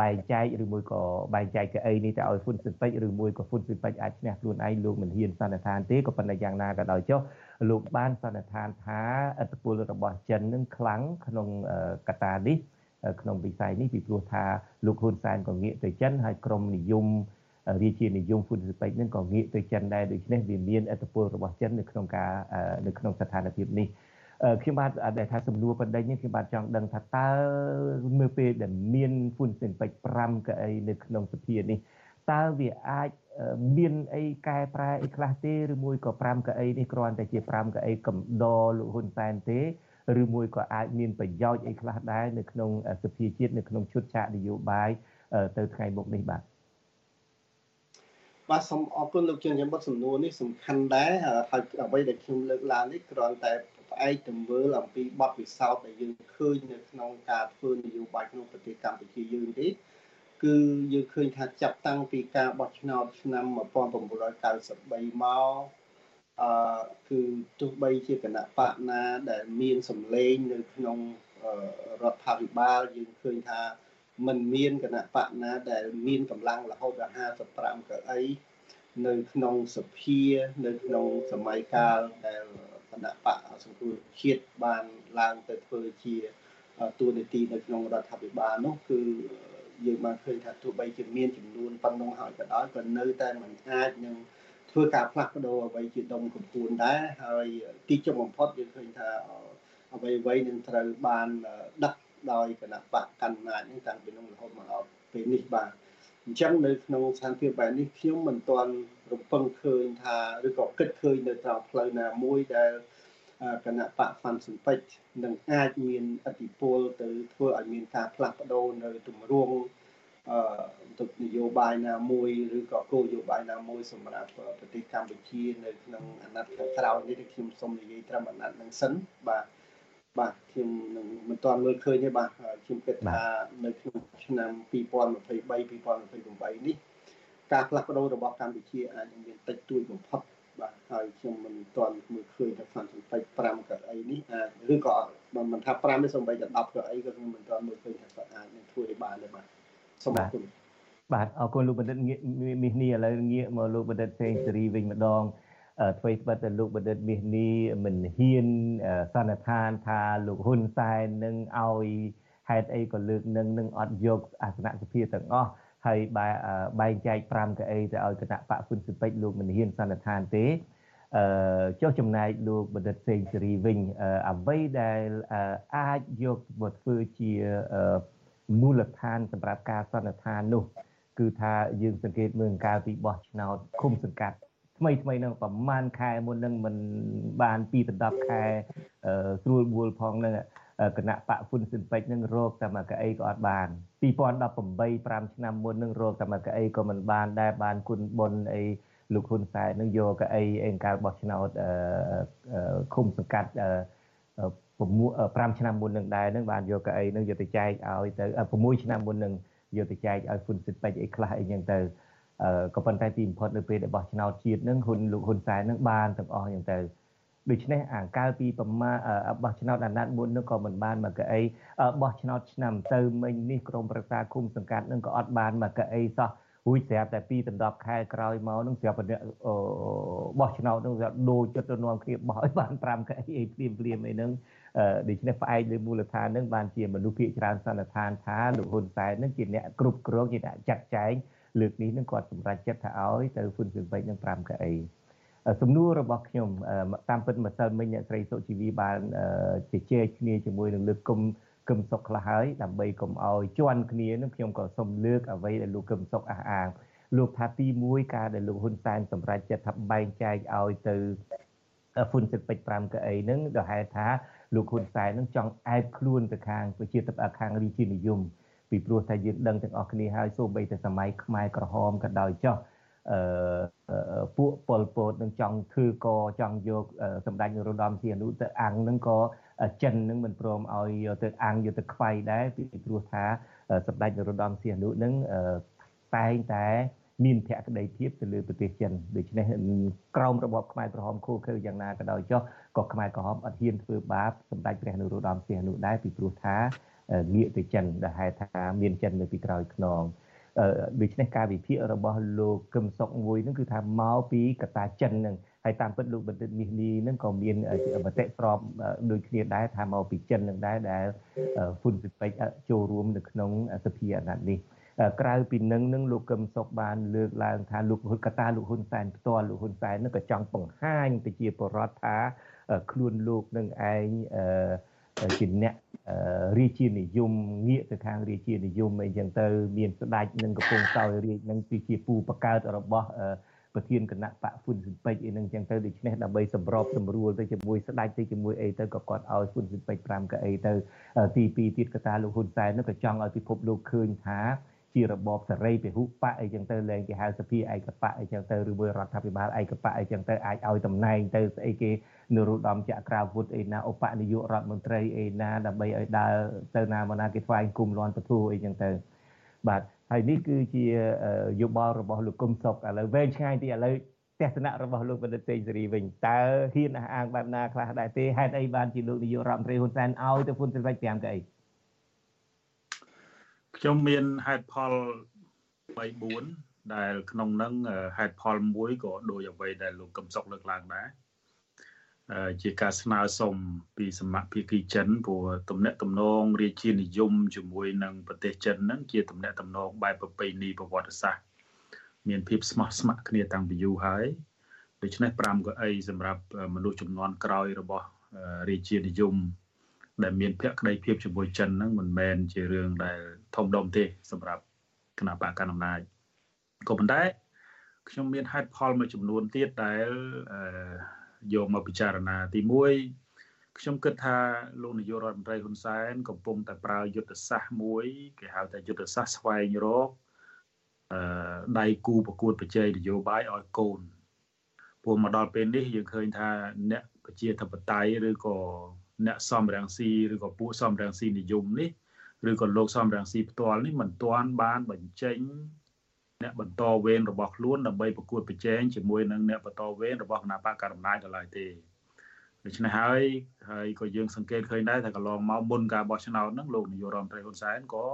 A: បែងចែកឬមួយក៏បែងចែកកៅអីនេះទៅឲ្យហ៊ុនស៊ិនពេជ្រឬមួយក៏ហ៊ុនស៊ិនពេជ្រអាចឈ្នះខ្លួនឯងលោកមិនហ៊ានសន្និដ្ឋានទេក៏ប៉ុន្តែយ៉ាងណាក៏ដោយចុះលោកបានសន្និដ្ឋានថាអត្តពលរបស់ចិននឹងខ្លាំងក្នុងកត្តានេះក្នុងវិស័យនេះពីព្រោះថាលោកហ៊ុនសែនក៏ងាកទៅចិនហើយក្រមនិយមរាជានិយមហ៊ុនស៊ិនពេជ្រនឹងក៏ងាកទៅចិនដែរដូច្នេះវាមានអត្តពលរបស់ចិននៅក្នុងការនៅក្នុងស្ថានភាពនេះ ខ្ញុំបាទដែលថាសំណួរបណ្ដេញនេះខ្ញុំបាទចង់ដឹងថាតើមើលពេលដែលមានហ៊ុនស៊ិនពេជ្រ5កៅអីនៅក្នុងសភានេះតើវាអាចមានអីកែប្រែអីខ្លះទេឬមួយក៏5កៅអីនេះគ្រាន់តែជា5កៅអីកំដរលោកហ៊ុនសែនទេឬមួយក៏អាចមានប្រយោជន៍អីខ្លះដែរនៅក្នុងសភាជាតិនៅក្នុងឈុតឆាកនយោបាយទៅថ្ងៃមុខនេះបាទ
R: បាទសូមអរគុណលោកជឿនខ្ញុំបុតសំណួរនេះសំខាន់ដែរហើយអ្វីដែលខ្ញុំលើកឡើងនេះគ្រាន់តែ ផ្អែកទៅមើលអំពីបទពិសោធន៍ដែលយើងឃើញនៅក្នុងការធ្វើនយោបាយក្នុងប្រទេសកម្ពុជាយើងទេគឺយើងឃើញថាចាប់តាំងពីការបោះឆ្នោតឆ្នាំ1993មកអឺគឺទោះបីជាគណៈបកណាដែលមានសម្លេងនៅក្នុងរដ្ឋាភិបាលយើងឃើញថាมันមានគណៈបកណាដែលមានកម្លាំងរហូតដល់55កៅអីនៅក្នុងសភានៅក្នុងសម័យកាលដែល គណៈបកសង្គ្រោះជាតិបានឡើងទៅធ្វើជាទួលនីតិនៅក្នុងរដ្ឋាភិបាលនោះគឺយើងបានឃើញថាទោះបីជាមានចំនួនប៉ុណ្ណឹងហើយក៏ដោយក៏នៅតែមិនអាចនឹងធ្វើការផ្លាស់ប្ដូរអ្វីជាដុំកំពួនដែរហើយទីចុងបំផុតយើងឃើញថាអ្វីអ្វីនឹងត្រូវបានដឹកដោយគណៈបកកណ្ដាលនេះតាំងពីនោះរហូតមកដល់ពេលនេះបាទ អញ្ចឹងនៅក្នុងស្ថានភាពបែបនេះខ្ញុំមិនទាន់រំពឹងឃើញថាឬក៏គិតឃើញនៅតាមផ្លូវណាមួយដែលគណៈបកហ្វាន់ស៊ិនពេចនឹងអាចមានអធិពលទៅធ្វើឲ្យមានការផ្លាស់ប្ដូរនៅទម្រង់អឺទុកនយោបាយណាមួយឬក៏គោលនយោបាយណាមួយសម្រាប់ប្រទេសកម្ពុជានៅក្នុងអាណត្តិខាងក្រោយនេះខ្ញុំសូមនិយាយត្រឹមអាណត្តិនឹងសិនបាទ បាទខ្ញុំនឹងមិនទាន់មើលឃើញទេបាទខ្ញុំគិតថានៅក្នុងឆ្នាំ2023 2028នេះការផ្លាស់ប្ដូររបស់កម្ពុជាអាចនឹងមានតិចតួចបំផុតបាទហើយខ្ញុំមិនទាន់មើលឃើញថាផ្នែកសម្ពេច5កៅអីនេះអាចឬក៏មិនថា5ទេសូម្បីតែ10កៅអីក៏ខ្ញុំមិនទាន់មើលឃើញថាគាត់អាចនឹងធ្វើឲ្យបានទេបាទសូមអរគុណ
A: បាទអរគុណលោកបណ្ឌិតមាសនេះឥឡូវងាកមកលោកបណ្ឌិតសេងសេរីវិញម្ដង អ្វីស្បិតតែលោកបណ្ឌិតមាសនេះមិនហ៊ានសន្និដ្ឋានថាលោកហ៊ុនសែននឹងឲ្យហេតុអីក៏លើកនឹងនឹងអត់យកអាសនៈសភាទាំងអស់ហើយបែងចែក5កៅអីទៅឲ្យគណៈបកហ៊ុនស៊ិពេចលោកមិនហ៊ានសន្និដ្ឋានទេអឺចុះចំណែកលោកបណ្ឌិតសេងសេរីវិញអ្វីដែលអាចយកមកធ្វើជាមូលដ្ឋានសម្រាប់ការសន្និដ្ឋាននោះ គឺថាយើងសង្កេតមើលកាលពីបោះឆ្នោតឃុំសង្កាត់ ថ្មីថ្មីនឹងប្រហែលខែមុននឹងមិនបានពី10ខែស្រួលបួលផងនឹងគណៈបកហ៊ុនស៊ិនពេចនឹងរកតែមកកៅអីក៏អត់បាន2018 5ឆ្នាំមុននឹងរកតែមកកៅអីក៏មិនបានដែរបានគុណបុណ្យអីលោកហ៊ុនសែននឹងយកកៅអីអេកាលបោះឆ្នោតឃុំសង្កាត់5ឆ្នាំមុននឹងដែរនឹងបានយកកៅអីនឹងយកទៅចែកឲ្យទៅ6ឆ្នាំមុននឹងយកទៅចែកឲ្យហ៊ុនស៊ិនពេចអីខ្លះអីចឹងទៅ ក៏ប៉ុន្តែទីបំផុតនៅពេលដែលបោះឆ្នោតជាតិនឹងហ៊ុនលោកហ៊ុនសែននឹងបានទាំងអស់ចឹងទៅដូច្នេះអាកាលពីប្រមាបោះឆ្នោតអាណត្តិមុននោះក៏មិនបានមកកៅអីបោះឆ្នោតឆ្នាំទៅមិញនេះក្រមប្រឹក្សាគុំសង្កាត់នឹងក៏អត់បានមកកៅអីសោះរួចស្រាប់តែពីដណ្ដប់ខែក្រោយមកនឹងស្រាប់តែបោះឆ្នោតនឹងស្រាប់ដូរចិត្តទៅនាំគ្នាបោះឲ្យបាន5កៅអីអីភ្លាមភ្លាមអីហ្នឹងដូច្នេះផ្អែកលើមូលដ្ឋាននឹងបានជាមនុស្សភាគច្រើនសន្និដ្ឋានថាលោកហ៊ុនសែននឹងជាអ្នកគ្រប់គ្រងជាអ្នកចាត់ចែង លើកនេះនឹងគាត់សម្រេចចិត្តថាឲ្យទៅហ៊ុនស៊ិនពេចនឹង5កៅអីសំណួររបស់ខ្ញុំតាមពិតម្សិលមិញអ្នកស្រីសុជីវីបានជជែកគ្នាជាមួយនឹងលើកគុំគឹមសុកខ្លះហើយដើម្បីកុំឲ្យជន់គ្នានឹងខ្ញុំក៏សូមលើកអ្វីដែលលោកគឹមសុកអះអាងលោកថាទី1ការដែលលោកហ៊ុនសែនសម្រេចចិត្តថាបែងចែកឲ្យទៅហ្វុនសិតពេជ្រ5កៅអីហ្នឹងដោយហេតុថាលោកហ៊ុនសែននឹងចង់អែបខ្លួនទៅខាងប្រជាធិបតេយ្យខាងរាជានិយម ពីព្រោះថាយើងដឹងទាំងអស់គ្នាហើយសូម្បីតែសម័យខ្មែរក្រហមក៏ដោយចោះអឺពួកប៉ុលពតនឹងចង់ធ្វើកចង់យកសម្ដេចនរោត្តមសីហនុទៅអាំងនឹងក៏ចិននឹងមិនព្រមឲ្យយកទៅអាំងយកទៅខ្វាយដែរពីព្រោះថាសម្ដេចនរោត្តមសីហនុនឹងតែងតែមានភក្តីភាពទៅលើប្រទេសចិនដូច្នេះក្រមរបបខ្មែរក្រហមខូខើយ៉ាងណាក៏ដោយចុះក៏ខ្មែរក្រហមអត់ហ៊ានធ្វើបាបសម្ដេចព្រះនរោត្តមសីហនុដែរពីព្រោះថា ងាកទៅចិនដែលហេតុថាមានចិននៅពីក្រោយខ្នងដូច្នេះការវិភាគរបស់លោកកឹមសុខមួយហ្នឹងគឺថាមកពីកតាចិនហ្នឹងហើយតាមពិតលោកបណ្ឌិតមាសនេះហ្នឹងក៏មានមតិស្របដូចគ្នាដែរថាមកពីចិនហ្នឹងដែរដែលហ៊ុនស៊ិនពេចចូលរួមនៅក្នុងសភាអាណត្តិនេះក្រៅពីនឹងនឹងលោកកឹមសុខបានលើកឡើងថាលោកហ៊ុនកតាលោកហ៊ុនសែនផ្ទាល់លោកហ៊ុនសែននឹងក៏ចង់បង្ហាញទៅជាបរដ្ឋថាខ្លួនលោកនឹងឯងជាអ្នក រាជានិយមងាកទៅខាងរាជានិយមអីចឹងទៅមានស្ដេចនឹងកំពុងសោយរាជនឹងគឺជាពូបកើតរបស់ប្រធានគណៈបកហ៊ុនស៊ិនពេជ្រអីហ្នឹងចឹងទៅដូច្នេះដើម្បីសម្របសម្រួលទៅជាមួយស្ដេចទៅជាមួយអីទៅក៏គាត់ឲ្យហ៊ុនស៊ិនពេជ្រ5កៅអីទៅទី2ទៀតកតាលោកហ៊ុនសែននឹងក៏ចង់ឲ្យពិភពលោកឃើញថា ជារបបសេរីពហុបកអីចឹងទៅលែងគេហៅសភាឯកបកអីចឹងទៅឬមួយរដ្ឋាភិបាលឯកបកអីចឹងទៅអាចឲ្យតំណែងទៅស្អីគេនរោត្តមចក្រាវុធអីណាឧបនាយករដ្ឋមន្ត្រីអីណាដើម្បីឲ្យដើរទៅណាមកណាគេថ្វាយគុំលន់ពធអីចឹងទៅបាទហើយនេះគឺជាយោបល់របស់លោកគុំសុកឥឡូវវែងឆ្ងាយទីឥឡូវទស្សនៈរបស់លោកបណ្ឌិតសេងសេរីវិញតើហ៊ានអះអាងបែបណាខ្លះដែរទេហេតុអីបានជាលោកនាយករដ្ឋមន្ត្រីហ៊ុនសែនឲ្យទៅហ៊ុនស៊ិនពេជ្រ5កៅអី
S: ខ្ញុំមានហេតុផល3 4ដែលក្នុងនឹងហេតុផលមួយក៏ដូចអ្វីដែលលោកកឹមសុខលើកឡើងដែរជាការស្នើសុំពីសមាភិកីចិនព្រោះទំនាក់ទំនងរាជានិយមជាមួយនឹងប្រទេសចិនហ្នឹងជាទំនាក់ទំនងបែបប្រពៃណីប្រវត្តិសាស្ត្រមានភាពស្មោះស្ម័គ្រគ្នាតាំងពីយូរហើយដូច្នេះ5កៅអីសម្រាប់មនុស្សចំនួនក្រោយរបស់រាជានិយម ដែលមានភក្តីភាពជាមួយចិនហ្នឹងមិនមែនជារឿងដែលធំដុំទេសម្រាប់គណៈបកកណ្ដាលអំណាចក៏ប៉ុន្តែខ្ញុំមានហេតុផលមួយចំនួនទៀតដែលយកមកពិចារណាទី1ខ្ញុំគិតថាលោកនាយករដ្ឋមន្ត្រីហ៊ុនសែនកំពុងតែប្រើយុទ្ធសាស្ត្រមួយគេហៅថាយុទ្ធសាស្ត្រស្វែងរកអឺដៃគូប្រកួតប្រជែងនយោបាយឲ្យកូនព្រោះមកដល់ពេលនេះយើងឃើញថាអ្នកប្រជាធិបតេយ្យឬក៏ អ្នកសំរងស៊ីឬក៏ពួកសំរងស៊ីនិយមនេះឬក៏លោកសំរងស៊ីផ្ទាល់នេះមិនទាន់បានបញ្ចេញអ្នកបន្តវេនរបស់ខ្លួនដើម្បីប្រកួតប្រជែងជាមួយនឹងអ្នកបន្តវេនរបស់គណៈបកកណ្ដាលអំណាចដល់ឡើយទេដូច្នេះហើយហើយក៏យើងសង្កេតឃើញដែរថាកន្លងមកមុនការបោះឆ្នោតហ្នឹងលោកនាយករដ្ឋមន្ត្រីហ៊ុនសែនក៏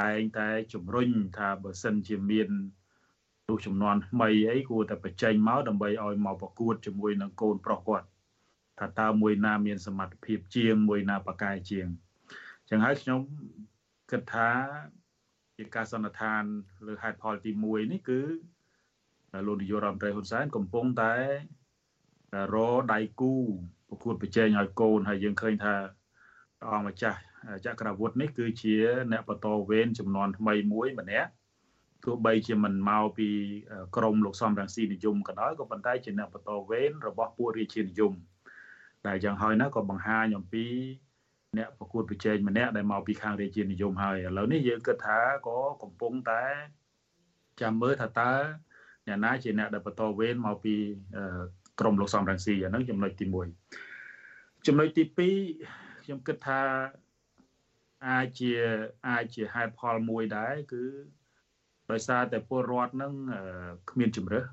S: តែងតែជំរុញថាបើសិនជាមានទូចំនួនថ្មីអីគួរតែបញ្ចេញមកដើម្បីឲ្យមកប្រកួតជាមួយនឹងកូនប្រុសគាត់ ថាតើមួយណាមានសមត្ថភាពជាងមួយណាប៉ាកែជាងអញ្ចឹងហើយខ្ញុំគិតថាជាការសន្និដ្ឋានលើហេតុផលទី1នេះគឺលោកនាយករដ្ឋមន្ត្រីហ៊ុនសែនកំពុងតែរដៃគូប្រកួតប្រជែងឲ្យកូនហើយយើងឃើញថាព្រះអង្គម្ចាស់ចក្រវុឌ្ឍនេះគឺជាអ្នកបន្តវេនចំនួនថ្មីមួយម្នាក់ទោះបីជាមិនមកពីក្រមលោកសំរងស៊ីនិយមក៏ដោយក៏ប៉ុន្តែជាអ្នកបន្តវេនរបស់ពួករាជានិយម ដែលយ៉ាងហើយណាក៏បង្ហាញអំពីអ្នកប្រកួតប្រជែងម្នាក់ដែលមកពីខាងរាជានិយមហើយឥឡូវនេះយើងគិតថាក៏កំពុងតែចាំមើលថាតើអ្នកណាជាអ្នកដែលបន្តវេនមកពីក្រមលោកសំរងស៊ីអាហ្នឹងចំណុចទី1ចំណុចទី2ខ្ញុំគិតថាអាចជាអាចជាហេតុផលមួយដែរគឺដោយសារតែពលរដ្ឋនឹងគ្មានជំរើស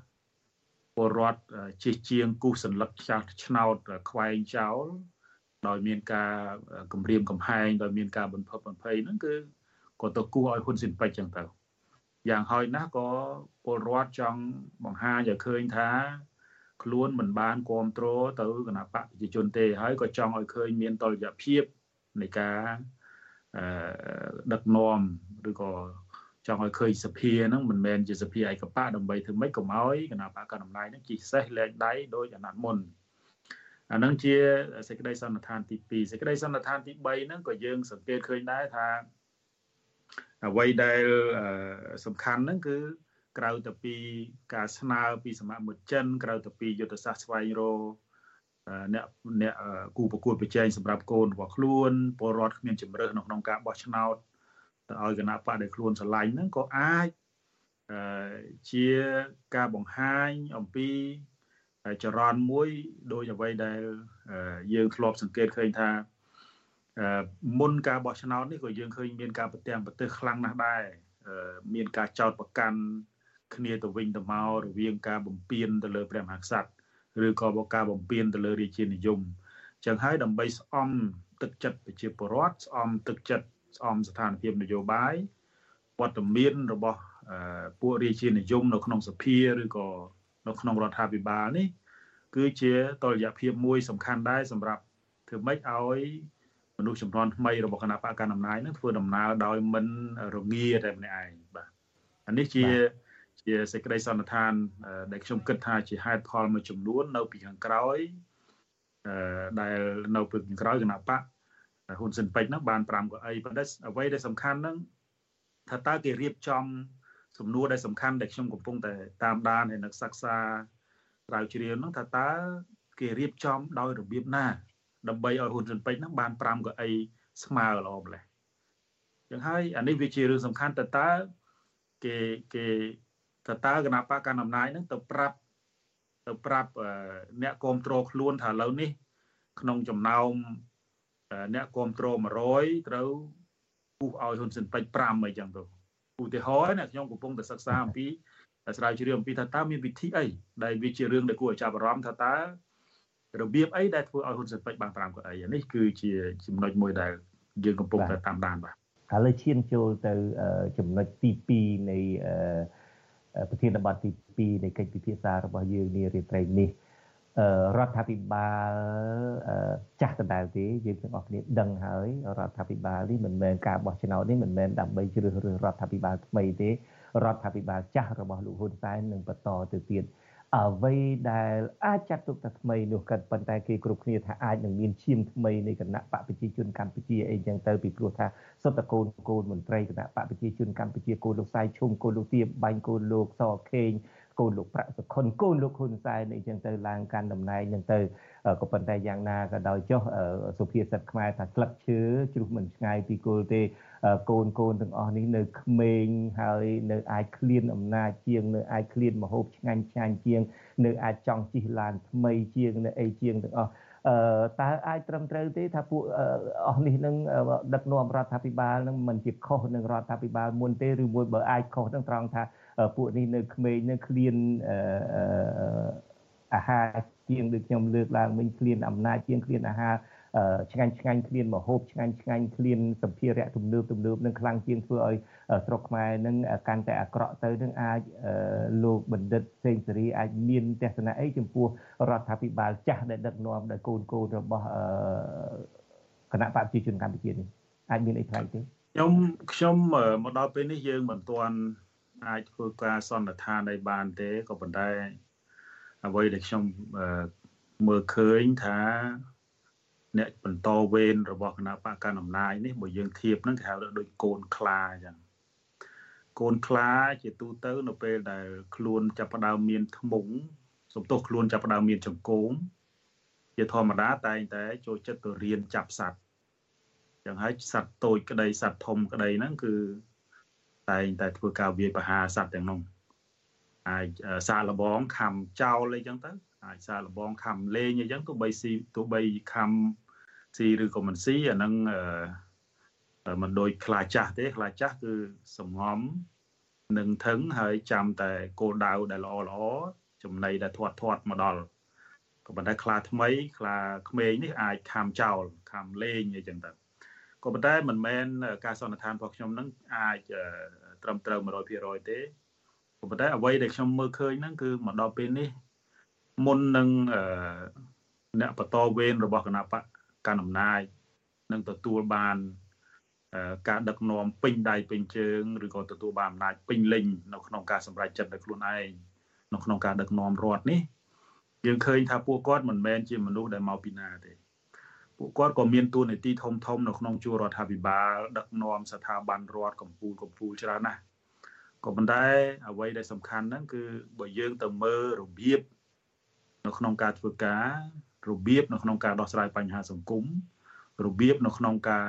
S: ពលរដ្ឋជិះជាងគូសសัญลักษณ์ចាស់ឆ្នោតខ្វែងចោលដោយមានការគម្រាមកំហែងដោយមានការបំផិតបំភ័យហ្នឹងគឺក៏ទៅគោះឲ្យហ៊ុនស៊ិនពេជ្រចឹងទៅយ៉ាងហោចណាស់ក៏ពលរដ្ឋចង់បង្ហាញឲ្យឃើញថា ខ្លួនមិនបានគ្រប់គ្រងទៅគណៈបកប្រជាជនទេ ហើយក៏ចង់ឲ្យឃើញមានតលយៈភាពនៃការដឹកនាំឬក៏ ចង់ឲ្យឃើញសភាហ្នឹងមិនមែនជាសភាឯកបៈដើម្បីធ្វើម៉េចកុំឲ្យគណៈបកកណ្ដាលអំណាចហ្នឹងជីសេះលែងដៃដោយអាណត្តិមុនអាហ្នឹងជាសេចក្តីសន្និដ្ឋានទី2សេចក្តីសន្និដ្ឋានទី3ហ្នឹងក៏យើងសង្កេតឃើញដែរថាអ្វីដែលសំខាន់ហ្នឹងគឺក្រៅទៅពីការស្នើពីសមាមិត្តចិនក្រៅទៅពីយុទ្ធសាស្ត្រស្វែងរកអ្នកអ្នកគូប្រកួតប្រជែងសម្រាប់កូនរបស់ខ្លួនពលរដ្ឋគ្មានជំរឿសនៅក្នុងការបោះឆ្នោត ទៅឲ្យគណៈបកដែលខ្លួនស្រឡាញ់ហ្នឹងក៏អាចជាការបង្ហាញអំពីចរន្តមួយដោយអ្វីដែលយើងធ្លាប់សង្កេតឃើញថាមុនការបោះឆ្នោតនេះក៏យើងឃើញមានការប្រទាំងប្រទេសខ្លាំងណាស់ដែរមានការចោទប្រកាន់គ្នាទៅវិញទៅមករវាងការបំពេញទៅលើព្រះមហាក្សត្រឬក៏ការបំពេញទៅលើរាជានិយមចឹងហើយដើម្បីស្អំទឹកចិត្តប្រជាពលរដ្ឋស្អំទឹកចិត្ត ស្អំស្ថានភាពនយោបាយវត្តមានរបស់ពួករាជានិយមនៅក្នុងសភាឬក៏នៅក្នុងរដ្ឋាភិបាលនេះ គឺជាតលយៈភាពមួយសំខាន់ដែរសម្រាប់ធ្វើម៉េចឲ្យមនុស្សចំនួនថ្មីរបស់គណៈបកកណ្ដាលអំណាចនឹងធ្វើដំណើរដោយមិនរងាតែម្នាក់ឯងបាទអានេះជាជាសេចក្តីសន្និដ្ឋាន ដែលខ្ញុំគិតថាជាហេតុផលមួយចំនួន នៅពីខាងក្រោយដែលនៅពីខាងក្រោយគណៈបក ហ៊ុនស៊ិនពេជ្រហ្នឹងបាន5កៅអីប៉ុន្តែអ្វីដែលសំខាន់ហ្នឹងថាតើគេរៀបចំសំណួរដែលសំខាន់ដែលខ្ញុំកំពុងតែតាមដានហើយនឹកសិក្សាស្រាវជ្រាវហ្នឹងថាតើគេរៀបចំដោយរបៀបណាដើម្បីឲ្យហ៊ុនស៊ិនពេជ្រហ្នឹងបាន5កៅអីស្មើល្អម្លេះចឹងហើយអានេះវាជារឿងសំខាន់តើតើគេគេតើតើគណៈបកកណ្ដាលអំណាចហ្នឹងទៅប្រាប់ទៅប្រាប់អ្នកគ្រប់គ្រងខ្លួនថាឥឡូវនេះ ក្នុងចំណោម អ្នកគ្រប់គ្រង100ត្រូវពុះឲ្យហ៊ុនស៊ិនពេជ្រ5អីចឹងទៅឧទាហរណ៍ណាខ្ញុំកំពុងតែសិក្សាអំពីស្រាវជ្រាវអំពីថាតើមានវិធីអីដែលវាជារឿងដែលគួរឲ្យចាប់អារម្មណ៍ថាតើរបៀបអីដែលធ្វើឲ្យហ៊ុនស៊ិនពេជ្របាន5កៅអីនេះគឺជាចំណុចមួយដែលយើងកំពុងតែតាមដានបាទ
A: ឥឡូវឈានចូលទៅចំណុចទី2នៃប្រធានបទទី2នៃកិច្ចពិភាក្សារបស់យើងនារាត្រីនេះ រដ្ឋាភិបាលចាស់ដដែលទេយើងទាំងអស់គ្នាដឹងហើយរដ្ឋាភិបាលនេះមិនមែនការបោះឆ្នោតនេះមិនមែនដើម្បីជ្រើសរើសរដ្ឋាភិបាលថ្មីទេរដ្ឋាភិបាលចាស់របស់លោកហ៊ុនសែននឹងបន្តទៅទៀតអ្វីដែលអាចចាត់ទុកថាថ្មីនោះក៏ប៉ុន្តែគេគ្រប់គ្នាថាអាចនឹងមានឈាមថ្មីនៃគណៈបកប្រជាជនកម្ពុជាអីចឹងទៅពីព្រោះថាសុទ្ធតែកូនកូនមន្ត្រីគណៈបកប្រជាជនកម្ពុជាកូនលោកសាយឈុំកូនលោកទៀបបាញ់កូនលោកសខេង កូនលោកប្រាក់សុខុនកូនលោកហ៊ុនសែនអីចឹងទៅឡើងកាន់តំណែងហ្នឹងទៅក៏ប៉ុន្តែយ៉ាងណាក៏ដោយចុះសុភាសិតខ្មែរថាស្លឹកឈើជ្រុះមិនឆ្ងាយពីគល់ទេកូនកូនទាំងអស់នេះនៅក្មេងហើយនៅអាចឃ្លានអំណាចជាងនៅអាចឃ្លានមហូបឆ្ងាញ់ឆ្ងាញ់ជាង នៅអាចចង់ជិះឡានថ្មីជាងនៅអីជាងទាំងអស់អឺតើអាចត្រឹមត្រូវទេថាពួកអស់នេះនឹងដឹកនាំរដ្ឋាភិបាលនឹងមិនជាខុសនឹងរដ្ឋាភិបាលមុនទេឬមួយបើអាចខុសនឹងត្រង់ថា ពួកនេះនៅក្មេងនៅឃ្លានអាហារជាងដូចខ្ញុំលើកឡើងវិញឃ្លានអំណាចជាងឃ្លានអាហារឆ្ងាញ់ឆ្ងាញ់ឃ្លានមហូបឆ្ងាញ់ឆ្ងាញ់ឃ្លានសម្ភារៈទំនើបទំនើបនឹងខ្លាំងជាងធ្វើឲ្យស្រុកខ្មែរនឹងកាន់តែអាក្រក់ទៅនឹងអាចលោកបណ្ឌិតសេងសេរីអាចមានទស្សនៈអីចំពោះរដ្ឋាភិបាលចាស់ដែលដឹកនាំដោយកូនកូនរបស់គណៈបព្វជិជនកម្ពុជានេះអាចមានអីថ្លៃទេ
S: ខ្ញុំខ្ញុំមកដល់ពេលនេះយើងមិនទាន់ អាចធ្វើការសន្និដ្ឋានឲ្យបានទេក៏ប៉ុន្តែអ្វីដែលខ្ញុំមើលឃើញថាអ្នកបន្តវេនរបស់គណៈបកកណ្ដាលអំណាចនេះបើយើងធៀបនឹងគេហៅថាដូចកូនខ្លាអញ្ចឹងកូនខ្លាជាទូទៅនៅពេលដែលខ្លួនចាប់ផ្ដើមមានធ្មង់សំទោសខ្លួនចាប់ផ្ដើមមានចង្កូមជាធម្មតាតែងតែចូលចិត្តទៅរៀនចាប់សត្វចឹងហើយសត្វតូចក្តីសត្វធំក្តីហ្នឹងគឺ តែងតែធ្វើការវាយប្រហារសត្វទាំងនោះអាចសាកលបងខំចោលអីចឹងទៅអាចសាកលបងខំលេងអីចឹងទោះបីស៊ីទោះបីខំស៊ីឬក៏មិនស៊ីអាហ្នឹងអឺមិនដូចខ្លាចាស់ទេខ្លាចាស់គឺសំងំនឹងថឹងហើយចាំតែគោលដៅដែលល្អល្អចំណីដែលធាត់ធាត់មកដល់ក៏ប៉ុន្តែខ្លាថ្មីខ្លាក្មេងនេះអាចខំចោលខំលេងអីចឹងទៅ ក៏ប៉ុន្តែមិនមែនការសន្និដ្ឋានរបស់ខ្ញុំនឹងអាចត្រឹមត្រូវ100%ទេក៏ប៉ុន្តែអ្វីដែលខ្ញុំមើលឃើញហ្នឹងគឺមកដល់ពេលនេះមុននឹងអ្នកបន្តវេនរបស់គណៈបកកណ្ដាលអំណាចនឹងទទួលបានការដឹកនាំពេញដៃពេញជើងឬក៏ទទួលបានអំណាចពេញលេញនៅក្នុងការសម្រេចចិត្តដោយខ្លួនឯងនៅក្នុងការដឹកនាំរដ្ឋនេះយើងឃើញថាពួកគាត់មិនមែនជាមនុស្សដែលមកពីណាទេ ពួកគាត់ក៏មានទួនាទីធំធំនៅក្នុងជួររដ្ឋាភិបាលដឹកនាំស្ថាប័នរដ្ឋកម្ពុជាកម្ពុជាច្រើនណាស់ក៏ប៉ុន្តែអ្វីដែលសំខាន់ហ្នឹងគឺបើយើងទៅមើលរបៀបនៅក្នុងការធ្វើការរបៀបនៅក្នុងការដោះស្រាយបញ្ហាសង្គមរបៀបនៅក្នុងការ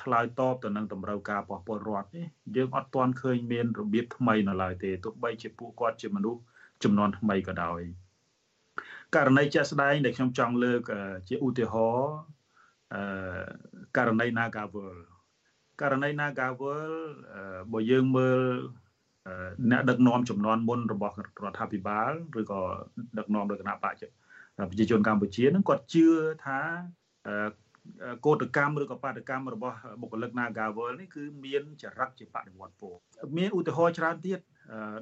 S: ឆ្លើយតបទៅនឹងតម្រូវការរបស់ពលរដ្ឋនេះយើងអត់ទាន់ឃើញមានរបៀបថ្មីនៅឡើយទេទោះបីជាពួកគាត់ជាមនុស្សចំនួនថ្មីក៏ដោយ ករណីជាក់ស្ដែងដែលខ្ញុំចង់លើកជាឧទាហរណ៍អឺករណី Nagawal ករណី Nagawal បើយើងមើលអ្នកដឹកនាំចំនួនមុនរបស់រដ្ឋាភិបាលឬក៏ដឹកនាំដោយគណៈបច្ចប្រជាជនកម្ពុជានឹងគាត់ជឿថាកោតកម្មឬក៏បាតកម្មរបស់បុគ្គលិក Nagawal នេះគឺមានចរិតជាបដិវត្តពោមានឧទាហរណ៍ច្រើនទៀត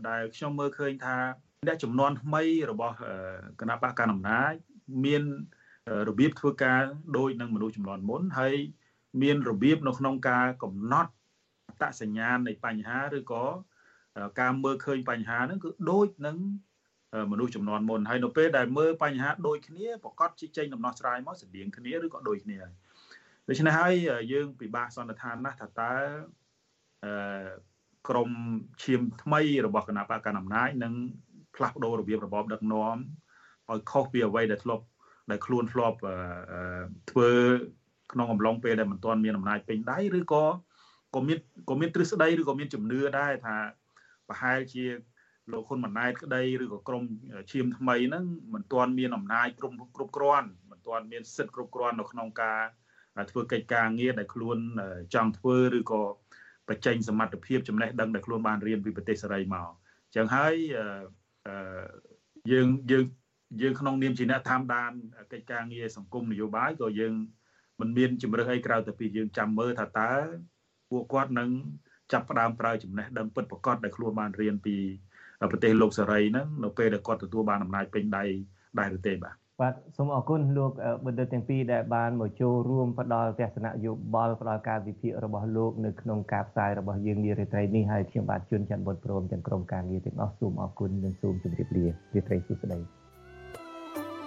S: ដែលខ្ញុំមើលឃើញថា អ្នកចំនួនថ្មីរបស់គណៈបកកណ្ដាលអំណាចមានរបៀបធ្វើការដូចនឹងមនុស្សចំនួនមុនហើយមានរបៀបនៅក្នុងការកំណត់អត្តសញ្ញាណនៃបញ្ហាឬក៏ការមើលឃើញបញ្ហាហ្នឹងគឺដូចនឹងមនុស្សចំនួនមុនហើយនៅពេលដែលមើលបញ្ហាដូចគ្នាប្រកាសជាចេញដំណោះស្រាយមកស្តៀងគ្នាឬក៏ដូចគ្នាដូច្នេះហើយយើងពិបាកសន្និដ្ឋានណាស់ថាតើអឺក្រមឈាមថ្មីរបស់គណៈបកកណ្ដាលអំណាចនឹង ផ្លាស់ប្ដូររបៀបរបបដឹកនាំឲ្យខុសពីអ្វីដែលធ្លាប់ដែលខ្លួនធ្លាប់ធ្វើក្នុងអំឡុងពេលដែលមិនទាន់មានអំណាចពេញដៃឬក៏ក៏មានក៏មានទ្រឹស្ដីឬក៏មានជំនឿដែរថាប្រហែលជាលោកហ៊ុនម៉ាណែតក្តីឬក៏ក្រមឈាមថ្មីហ្នឹងមិនទាន់មានអំណាចគ្រប់គ្រប់គ្រាន់មិនទាន់មានសិទ្ធិគ្រប់គ្រាន់នៅក្នុងការធ្វើកិច្ចការងារដែលខ្លួនចង់ធ្វើឬក៏បញ្ចេញសមត្ថភាពចំណេះដឹងដែលខ្លួនបានរៀនពីប្រទេសសេរីមកអញ្ចឹងហើយ យើងយើងយើងក្នុងនាមជាអ្នកតាមដានកិច្ចការងារសង្គមនយោបាយក៏យើងមិនមានជំរើសអីក្រៅតែពីយើងចាំមើលថាតើពួកគាត់នឹងចាប់ផ្ដើមប្រើចំណេះដឹងពិតប្រាកដដែលខ្លួនបានរៀនពីប្រទេសលោកសេរីហ្នឹងនៅពេលដែលគាត់ទទួលបានអំណាចពេញដៃដែរឬទេបាទ
A: បាទសូមអរគុណលោកបណ្ឌិតទាំងពីរដែលបានមកចូលរួមផ្ដល់ទស្សនៈយោបល់ផ្ដល់ការវិភាគរបស់លោកនៅក្នុងការផ្សាយរបស់យើងនារីត្រីនេះហើយខ្ញុំបាទជួនច័ន្ទបុតព្រមទាំងក្រុមការងារទាំងអស់សូមអរគុណនិងសូមជម្រាបលារីត្រីសុស្ដី